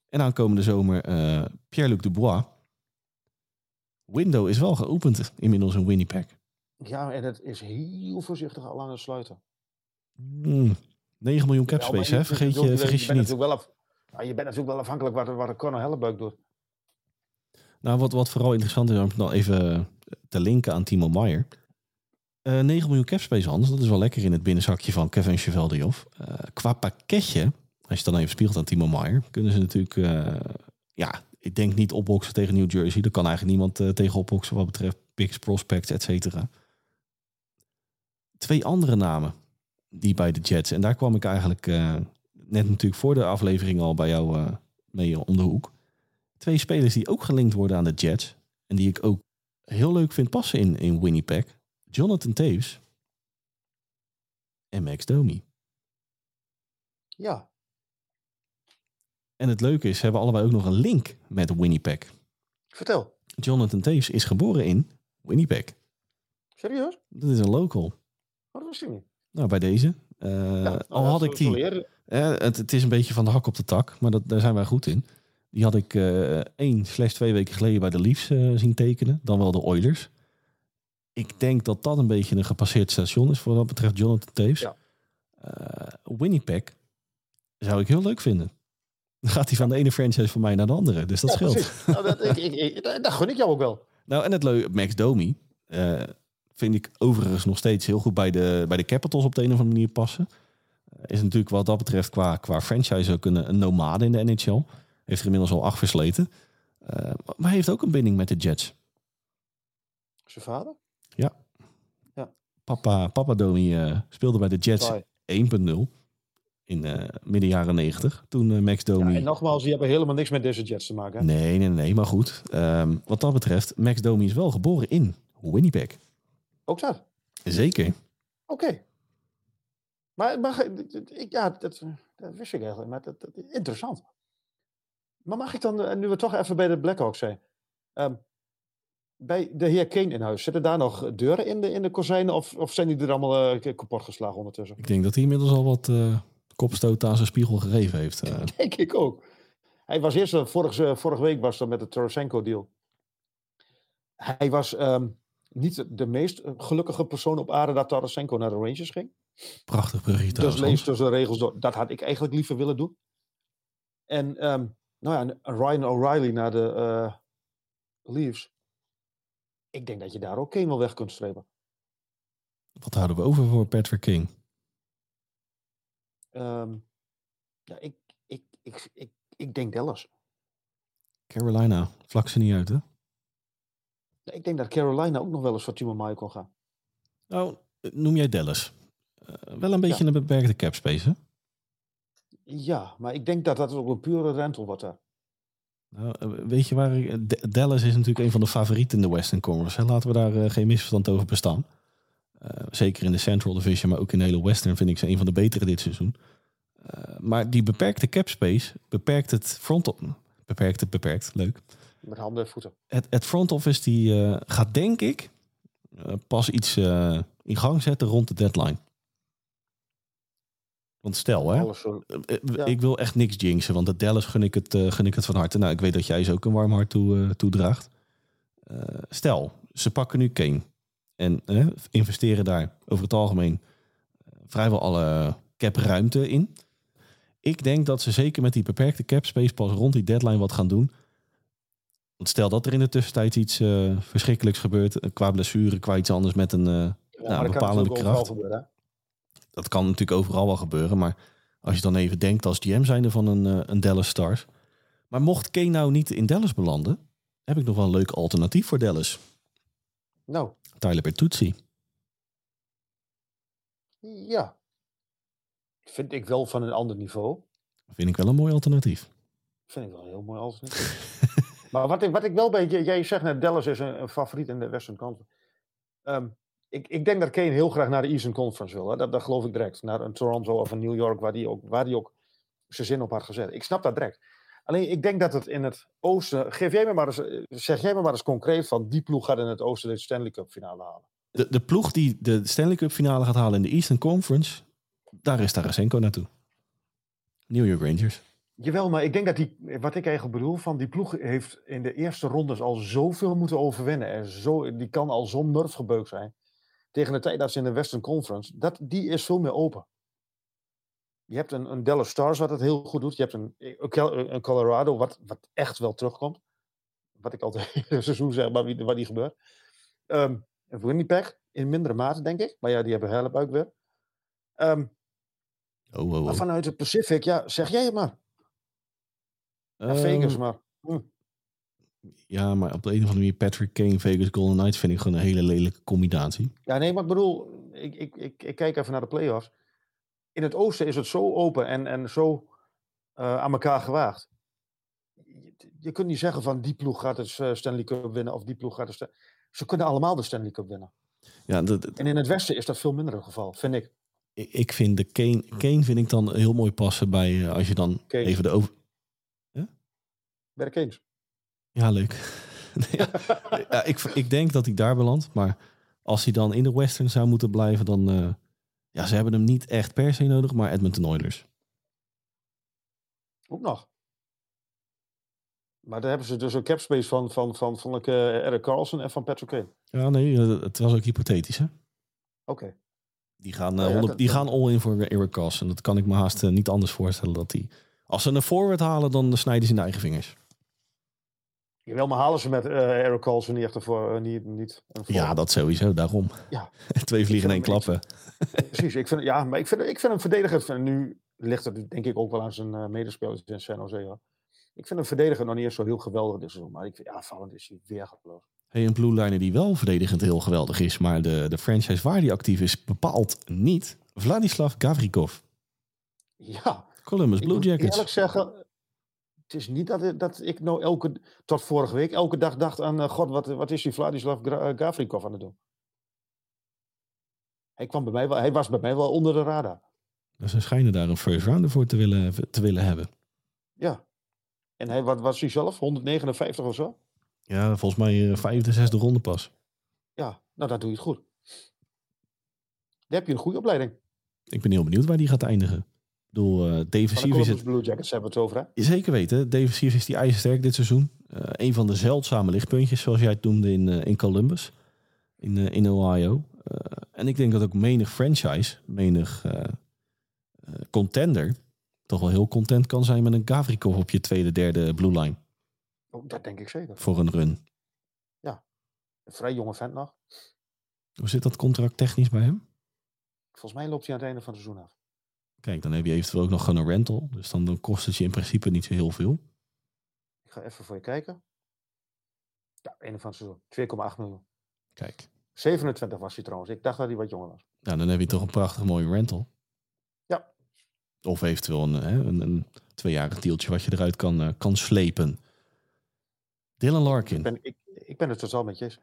En aankomende zomer Pierre-Luc Dubois. window is wel geopend inmiddels in Winnipeg. Ja, en het is heel voorzichtig al aan het sluiten. Hmm, 9 miljoen cap Ja, maar space, hè? Vergeet je, vergis je bent niet. natuurlijk wel af, je bent natuurlijk wel afhankelijk wat, wat Conor Hellebuik doet. Nou, wat, wat vooral interessant is om het nou even te linken aan Timo Meyer. Eh 9 miljoen cap space, Hans. Dat is wel lekker in het binnenzakje van Kevin Cheveldioff. Eh qua pakketje, als je het dan even spiegelt aan Timo Meyer, kunnen ze natuurlijk, eh, ja, ik denk niet opboksen tegen New Jersey. Daar kan eigenlijk niemand eh, tegen opboksen wat betreft picks, prospects, et cetera. Twee andere namen die bij de Jets, en daar kwam ik eigenlijk eh, net natuurlijk voor de aflevering al bij jou eh, mee om de hoek. Twee spelers die ook gelinkt worden aan de Jets. En die ik ook heel leuk vind passen in, in Winnipeg. Jonathan Taves. En Max Domi. Ja, En het leuke is, ze hebben allebei ook nog een link met Winnipeg. vertel. Jonathan Taves is geboren in Winnipeg. Serieus? Dat is een local. Ik niet. Nou, bij deze. Eh, Ja, al had ik die. Eh, het, het is een beetje van de hak op de tak, maar dat, daar zijn wij goed in. Die had ik eh één slash twee weken geleden bij de Leafs zien tekenen. Dan wel de Oilers. Ik denk dat dat een beetje een gepasseerd station is voor wat betreft Jonathan Taves. Ja. Winnipeg zou ik heel leuk vinden. Dan gaat hij van de ene franchise van mij naar de andere. Dus dat Ja, scheelt. Nou, dat, ik, ik, dat dat gun ik jou ook wel. Nou, en het leuke, Max Domi vind ik overigens nog steeds heel goed bij de, bij de Capitals op de een of andere manier passen. Is natuurlijk wat dat betreft qua, qua franchise ook een, een nomade in de NHL. Heeft er inmiddels al acht versleten. Eh, maar hij heeft ook een binding met de Jets. Zijn vader? Papa, Papa Domi eh, speelde bij de Jets Saai. 1.0 in eh, midden jaren 90. Toen Max Ja, Domi... en nogmaals, die hebben helemaal niks met deze Jets te maken. Hè? Nee, nee, nee, maar goed. Ehm, wat dat betreft, Max Domi is wel geboren in Winnipeg. Ook dat. Zeker. Oké. Maar, maar ik, ja, dat, dat wist ik eigenlijk. Maar dat, dat, interessant. Maar mag ik dan, eh, nu we toch even bij de Blackhawks zijn. ehm, bij de heer Kane in huis, zitten daar nog deuren in de, in de kozijnen? Of, of zijn die er allemaal eh, kapot geslagen ondertussen? Ik denk dat hij inmiddels al wat kopstoten aan zijn spiegel gegeven heeft. Denk ik ook. Hij was eerst, vorige, vorige week was dat met de Tarasenko deal. Hij was ehm, niet de meest eh, gelukkige persoon op aarde dat Tarasenko naar de Rangers ging. Prachtig bruggetje Dus lees tussen de regels door. Dat had ik eigenlijk liever willen doen. En ehm, nou ja, en Ryan O'Reilly naar de eh, Leafs. Ik denk dat je daar ook wel weg kunt strepen. Wat houden we over voor Patrick King? Ehm, ja, ik, ik, ik, ik, ik denk Dallas. Carolina, vlak ze niet uit, hè? Ik denk dat Carolina ook nog wel eens voor Timo Maier kon gaan. Nou, noem jij Dallas. Eh, wel een beetje een beperkte cap space, hè? Ja, maar ik denk dat dat ook een pure rental wordt daar. Nou, eh, weet je waar... ik- eh, D- Dallas is natuurlijk een van de favorieten in de Western Conference. Hè? Laten we daar eh, geen misverstand over bestaan. Eh, zeker in de Central Division, maar ook in de hele Western vind ik ze een van de betere dit seizoen. Eh, maar die beperkte cap space beperkt het front op. Beperkt het beperkt, leuk. Met handen en voeten. Het, het front office die eh, gaat denk ik eh, pas iets eh, in gang zetten rond de deadline. Want stel hè, Alles zo. Ja. ik wil echt niks jinxen, want de Dallas gun ik het, gun ik het van harte. Nou, ik weet dat jij ze ook een warm hart toe, toedraagt. Stel, ze pakken nu Kane en investeren daar over het algemeen vrijwel alle cap ruimte in. Ik denk dat ze zeker met die beperkte cap space pas rond die deadline wat gaan doen. Want stel dat er in de tussentijd iets eh, verschrikkelijks gebeurt, eh, qua blessure, qua iets anders met een... Ja, dat kan bepalende overal kracht. dat kan natuurlijk overal wel gebeuren, maar als je dan even denkt als GM zijnde van een, eh, een Dallas Stars. Maar mocht Kane nou niet in Dallas belanden, heb ik nog wel een leuk alternatief voor Dallas. Nou, Tyler Bertuzzi. ja. Vind ik wel van een ander niveau. Vind ik wel een mooi alternatief. Vind ik wel een heel mooi alternatief. Maar wat ik, wat ik wel beetje... Jij zegt net, Dallas is een, favoriet in de Western Conference. Ehm, ik, ik denk dat Kane heel graag naar de Eastern Conference wil. Hè? Dat, dat geloof ik direct. Naar een Toronto of een New York, waar die ook, waar die ook zijn zin op had gezet. Ik snap dat direct. Alleen ik denk dat het in het oosten... Geef me maar eens, eh, zeg jij me maar eens concreet van... die ploeg gaat in het oosten de Stanley Cup finale halen. De, de ploeg die de Stanley Cup finale gaat halen in de Eastern Conference, daar is Tarasenko naartoe. New York Rangers. Jawel, maar ik denk dat die, wat ik eigenlijk bedoel, van die ploeg heeft in de eerste rondes al zoveel moeten overwinnen. En zo, die kan al zo'n murf gebeukt zijn. Tegen de tijd dat ze in de Western Conference, dat, die is veel meer open. Je hebt een, een Dallas Stars wat het heel goed doet. Je hebt een, een Colorado wat, wat echt wel terugkomt. Wat ik altijd het seizoen zeg, maar wie, wat die gebeurt. Um, Winnipeg in mindere mate, denk ik. Maar ja, die hebben help ook weer. Um, oh, oh, oh. Maar vanuit de Pacific, ja, zeg jij het maar. Ja, Vegas, ehm, maar. Hm. Ja, maar op de een of andere manier Patrick Kane, Vegas Golden Knights vind ik gewoon een hele lelijke combinatie. Ja, nee, maar ik bedoel, ik, ik, ik, ik kijk even naar de playoffs. In het oosten is het zo open en, en zo uh, aan elkaar gewaagd. Je, je, kunt niet zeggen van die ploeg gaat het eh, Stanley Cup winnen of die ploeg gaat het... Ze kunnen allemaal de Stanley Cup winnen. Ja, dat, en in het westen is dat veel minder het geval, vind ik. Ik vind de Kane, Kane vind ik dan heel mooi passen bij uh, als je dan even de over de Kings. Ja, leuk. ja, ik, ik denk dat hij daar belandt. Maar als hij dan in de Western zou moeten blijven, dan... Uh, ja, ze hebben hem niet echt per se nodig, maar Edmonton Oilers. Ook nog. Maar daar hebben ze dus een capspace van, van, van, van, van uh, Eric Carlson en van Patrick Kane. Ja, nee, eh, het was ook hypothetisch, hè? Oké. Die gaan, uh, ja, die gaan all in voor Eric Carlson. Dat kan ik me haast niet anders voorstellen dat die... Als ze een forward halen, dan snijden ze in de eigen vingers. Jawel, maar halen ze met uh, Eric Carlson niet echt ervoor, uh, niet, niet Ja, dat sowieso, daarom. Ja. Twee vliegen in één klappen. Precies, ik vind, ja, maar ik vind, ik vind hem verdediger, nu ligt het denk ik ook wel aan zijn uh, medespelers in San Jose. Ja. Ik vind hem verdediger nog niet eens zo heel geweldig dit seizoen, maar ik vind, ja, vallend is hij weer geloofd. Hey, een blue liner die wel verdedigend heel geweldig is, maar de, de franchise waar die actief is bepaalt niet. Vladislav Gavrikov. Ja. Columbus Blue Jackets. Ik eerlijk zeggen, het is niet dat, dat ik nou elke, tot vorige week, elke dag dacht aan, uh, god, wat, wat is die Vladislav eh, Gavrikov aan het doen? Hij, kwam bij mij wel, hij was bij mij wel onder de radar. Dus ze schijnen daar een first rounder voor te willen, te willen hebben. Ja. En hij, wat was hij zelf? 159 of zo? Ja, volgens mij uh, vijfde, zesde ronde pas. Ja, nou dat doe je het goed. Dan heb je een goede opleiding. Ik ben heel benieuwd waar die gaat eindigen bedoel, uh, defensief is het... Blue Jackets hebben het over, hè? Zeker weten. Defensief is die ijzersterk dit seizoen. Uh, een van de zeldzame lichtpuntjes, zoals jij het noemde in, uh, in Columbus. In, in Ohio. en ik denk dat ook menig franchise, menig contender... toch wel heel content kan zijn met een Gavrikov op je tweede, derde blue line. Oh, dat denk ik zeker. Voor een run. Ja. Een vrij jonge vent nog. Hoe zit dat contract technisch bij hem? Volgens mij loopt hij aan het einde van het seizoen af. Kijk, dan heb je eventueel ook nog gewoon een rental. Dus dan, dan kost het je in principe niet zo heel veel. Ik ga even voor je kijken. Ja, een van ze 2,8 miljoen. Kijk. 27 was hij trouwens. Ik dacht dat hij wat jonger was. Nou, dan heb je toch een prachtig mooie rental. Ja. Of eventueel een, hè, een, een tweejarig deeltje wat je eruit kan, uh, kan slepen. Dylan Larkin. Ik ben, ik, ik ben het totaal met je eens.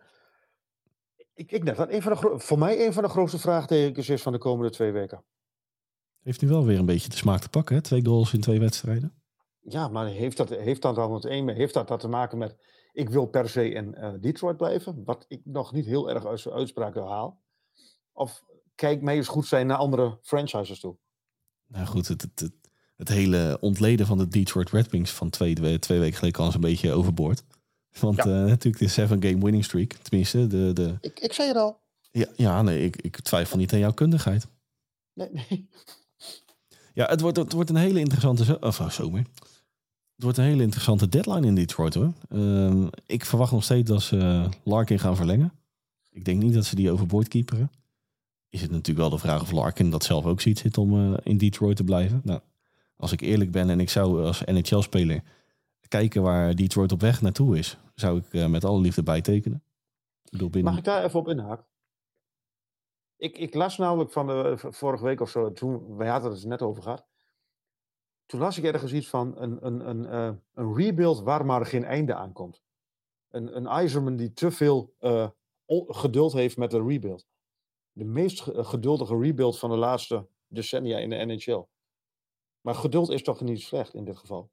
Ik, ik dat een van de, voor mij een van de grootste vraagtekens is van de komende twee weken. Heeft nu wel weer een beetje de smaak te pakken, hè? Twee goals in twee wedstrijden. Ja, maar heeft dat, heeft dat dan het een, heeft dat, dat te maken met ik wil per se in uh, Detroit blijven, wat ik nog niet heel erg uit zijn uitspraken haal? Of kijk mij eens goed zijn naar andere franchises toe? Nou goed, het, het, het, het hele ontleden van de Detroit Red Wings van twee, twee weken geleden kan eens een beetje overboord. Want ja. uh, natuurlijk de seven game winning streak, tenminste. De, de... Ik, ik zei het al. Ja, ja nee, ik, ik twijfel niet aan jouw kundigheid. Nee, nee. Ja, het wordt, het wordt een hele interessante of, oh, zomer. Het wordt een hele interessante deadline in Detroit hoor. Uh, ik verwacht nog steeds dat ze Larkin gaan verlengen. Ik denk niet dat ze die overboord keeperen. Is het natuurlijk wel de vraag of Larkin dat zelf ook ziet zitten om uh, in Detroit te blijven. Nou, als ik eerlijk ben en ik zou als NHL-speler kijken waar Detroit op weg naartoe is, zou ik met alle liefde bijtekenen. Ik binnen... Mag ik daar even op inhaken? Ik, ik las namelijk van de vorige week of zo, toen, wij hadden het er net over gehad. Toen las ik ergens iets van een, een, een, uh, een rebuild waar maar geen einde aan komt. Een, een IJzerman die te veel uh, geduld heeft met de rebuild. De meest geduldige rebuild van de laatste decennia in de NHL. Maar geduld is toch niet slecht in dit geval.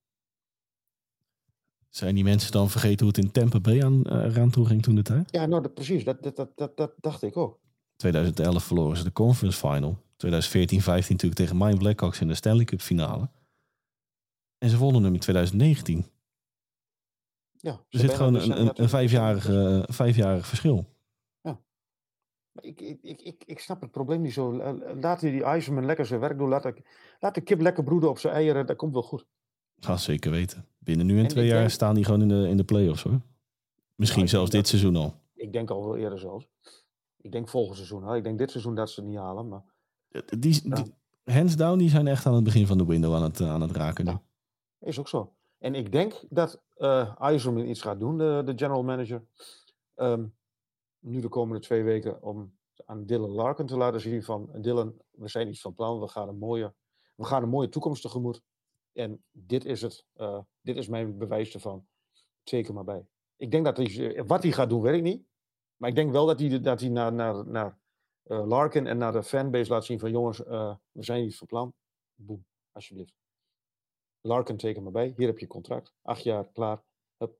Zijn die mensen dan vergeten hoe het in Tampa Bay aan, uh, eraan toe ging toen de tijd? Ja, nou dat, precies. Dat, dat, dat, dat dacht ik ook. 2011 verloren ze de conference final. 2014, 15 natuurlijk tegen Mind Blackhawks in de Stanley Cup finale. En ze wonnen hem in 2019. Ja, Er ze zit gewoon dus een, een, een vijfjarig, vijfjarig verschil. Maar Ik, ik, ik, ik, snap het probleem niet zo. La- Laat die IJzerman lekker zijn werk doen. Laat, de- laat de kip lekker broeden op zijn eieren. Dat komt wel goed. Ga zeker weten. Binnen nu en En twee jaar denk- staan die gewoon in de, in de play-offs hoor. Misschien zelfs dit dat- seizoen al. Ik denk al wel eerder zelfs. Ik denk volgend seizoen. Hè. Ik denk dit seizoen dat ze het niet halen. Maar Die, die- hands down, die zijn echt aan het begin van de window aan het, eh, aan het raken. Ja. is ook zo. En ik denk dat eh IJzerman iets gaat doen, de, de general manager. Ehm, nu de komende twee weken om aan Dylan Larkin te laten zien van Dylan, we zijn iets van plan. We gaan een mooie, we gaan een mooie toekomst tegemoet. En dit is het. eh, dit is mijn bewijs ervan. Zeker maar bij. Ik denk dat hij, wat hij gaat doen, weet ik niet. Maar ik denk wel dat hij, dat hij naar, naar, naar eh, Larkin en naar de fanbase laat zien van jongens, eh, we zijn iets van plan. Boem, alsjeblieft. Larkin, teken maar bij. Hier heb je contract. Acht jaar, klaar. Hup.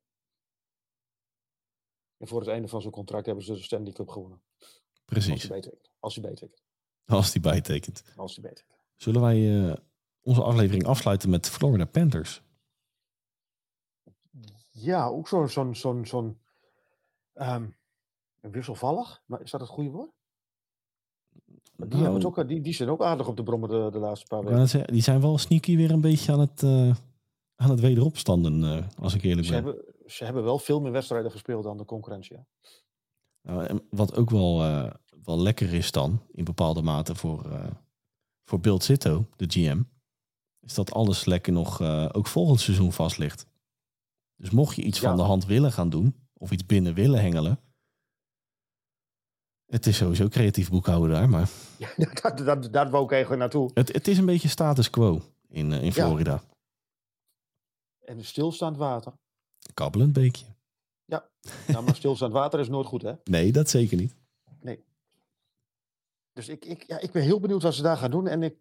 En voor het einde van zijn contract hebben ze de Stanley Cup gewonnen. Als Precies, hij. Als hij bijtekent. als die bijtekent. Als hij bijtekent. Zullen wij eh, onze aflevering afsluiten met Florida Panthers? Ja, ook zo'n zo'n zo'n zo'n ehm, wisselvallig. Maar is dat het goede woord? Die, Nou, het ook, die, die zijn ook aardig op de brommer de, de laatste paar weken. zeggen, die zijn wel sneaky weer een beetje aan het, eh, aan het wederopstanden, eh, als ik eerlijk Ze ben. hebben, ze hebben wel veel meer wedstrijden gespeeld dan de concurrentie. hè. Nou, en wat ook wel, eh, wel lekker is dan, in bepaalde mate voor, eh voor Bill Zitto, de GM, is dat alles lekker nog eh, ook volgend seizoen vast ligt. Dus mocht je iets Ja. van de hand willen gaan doen, of iets binnen willen hengelen, het is sowieso creatief boekhouden daar, maar Ja, dat, dat, dat wou ik eigenlijk naartoe. het, het is een beetje status quo in, eh, in Ja. Florida. En een stilstaand water. Kabbelend beekje. Nou, maar stilstaand water is nooit goed, hè? Nee, dat zeker niet. Dus ik, ik, ja, ik ben heel benieuwd wat ze daar gaan doen. En ik,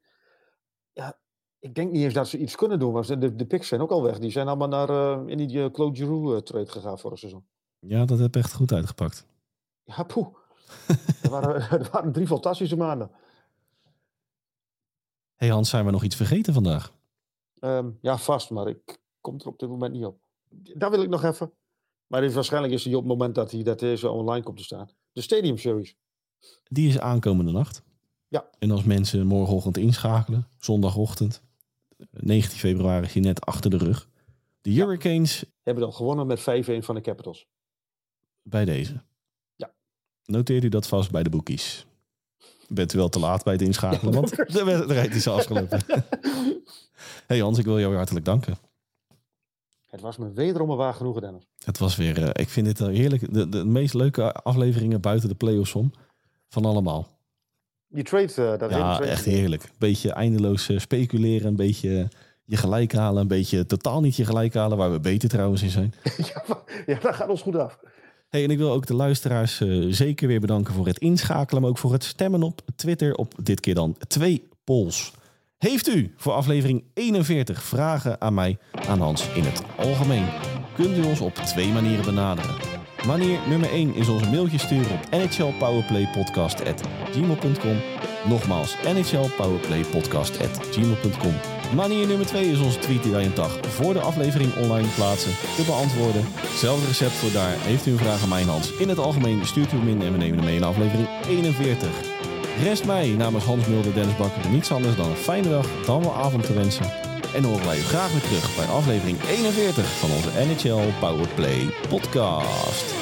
ja, ik denk niet eens dat ze iets kunnen doen. Want de, de picks zijn ook al weg. Die zijn allemaal naar, eh, in die uh, Claude Giroux trade gegaan vorig seizoen. Ja, dat heb echt goed uitgepakt. Ja, poeh. er, waren, waren drie fantastische maanden. hey Hans, zijn we nog iets vergeten vandaag? Ehm, ja, vast, maar ik kom er op dit moment niet op. Daar wil ik nog even. Maar dit is, waarschijnlijk is hij op het moment dat, hij, dat deze online komt te staan. De Stadium Series. Die is aankomende nacht. Ja. En als mensen morgenochtend inschakelen, zondagochtend, 19 februari is hij net achter de rug. De Hurricanes Hebben dan gewonnen met 5-1 van de Capitals. bij deze. Noteer u dat vast bij de boekies. Bent u wel te laat bij het inschakelen, want de wedstrijd is afgelopen. hey Hans, ik wil jou weer hartelijk danken. Het was me wederom een waar genoegen, Dennis. Het was weer, eh, ik vind dit eh, heerlijk, de, de meest leuke afleveringen buiten de playoffs om van allemaal. Die trade, eh, dat hele Ja, trade- echt heerlijk. Beetje eindeloos speculeren, een beetje je gelijk halen, een beetje totaal niet je gelijk halen, waar we beter trouwens in zijn. ja, maar- ja, dat gaat ons goed af. Hey, en ik wil ook de luisteraars eh, zeker weer bedanken voor het inschakelen, maar ook voor het stemmen op Twitter op dit keer dan twee polls. Heeft u voor aflevering 41 vragen aan mij, aan Hans in het algemeen? Kunt u ons op twee manieren benaderen. Manier nummer 1 is onze mailtje sturen op nhlpowerplaypodcast.gmail.com Nogmaals, nhlpowerplaypodcast.gmail.com Manier nummer 2 is onze tweet die wij een dag voor de aflevering online plaatsen te beantwoorden. Hetzelfde recept voor daar. Heeft u een vraag aan mij en Hans in het algemeen, stuurt u hem in en we nemen hem mee in aflevering 41. Rest mij namens Hans Mulder, Dennis Bakker niets anders dan een fijne dag, dan wel avond te wensen. En horen wij u graag weer terug bij aflevering 41 van onze NHL Powerplay podcast.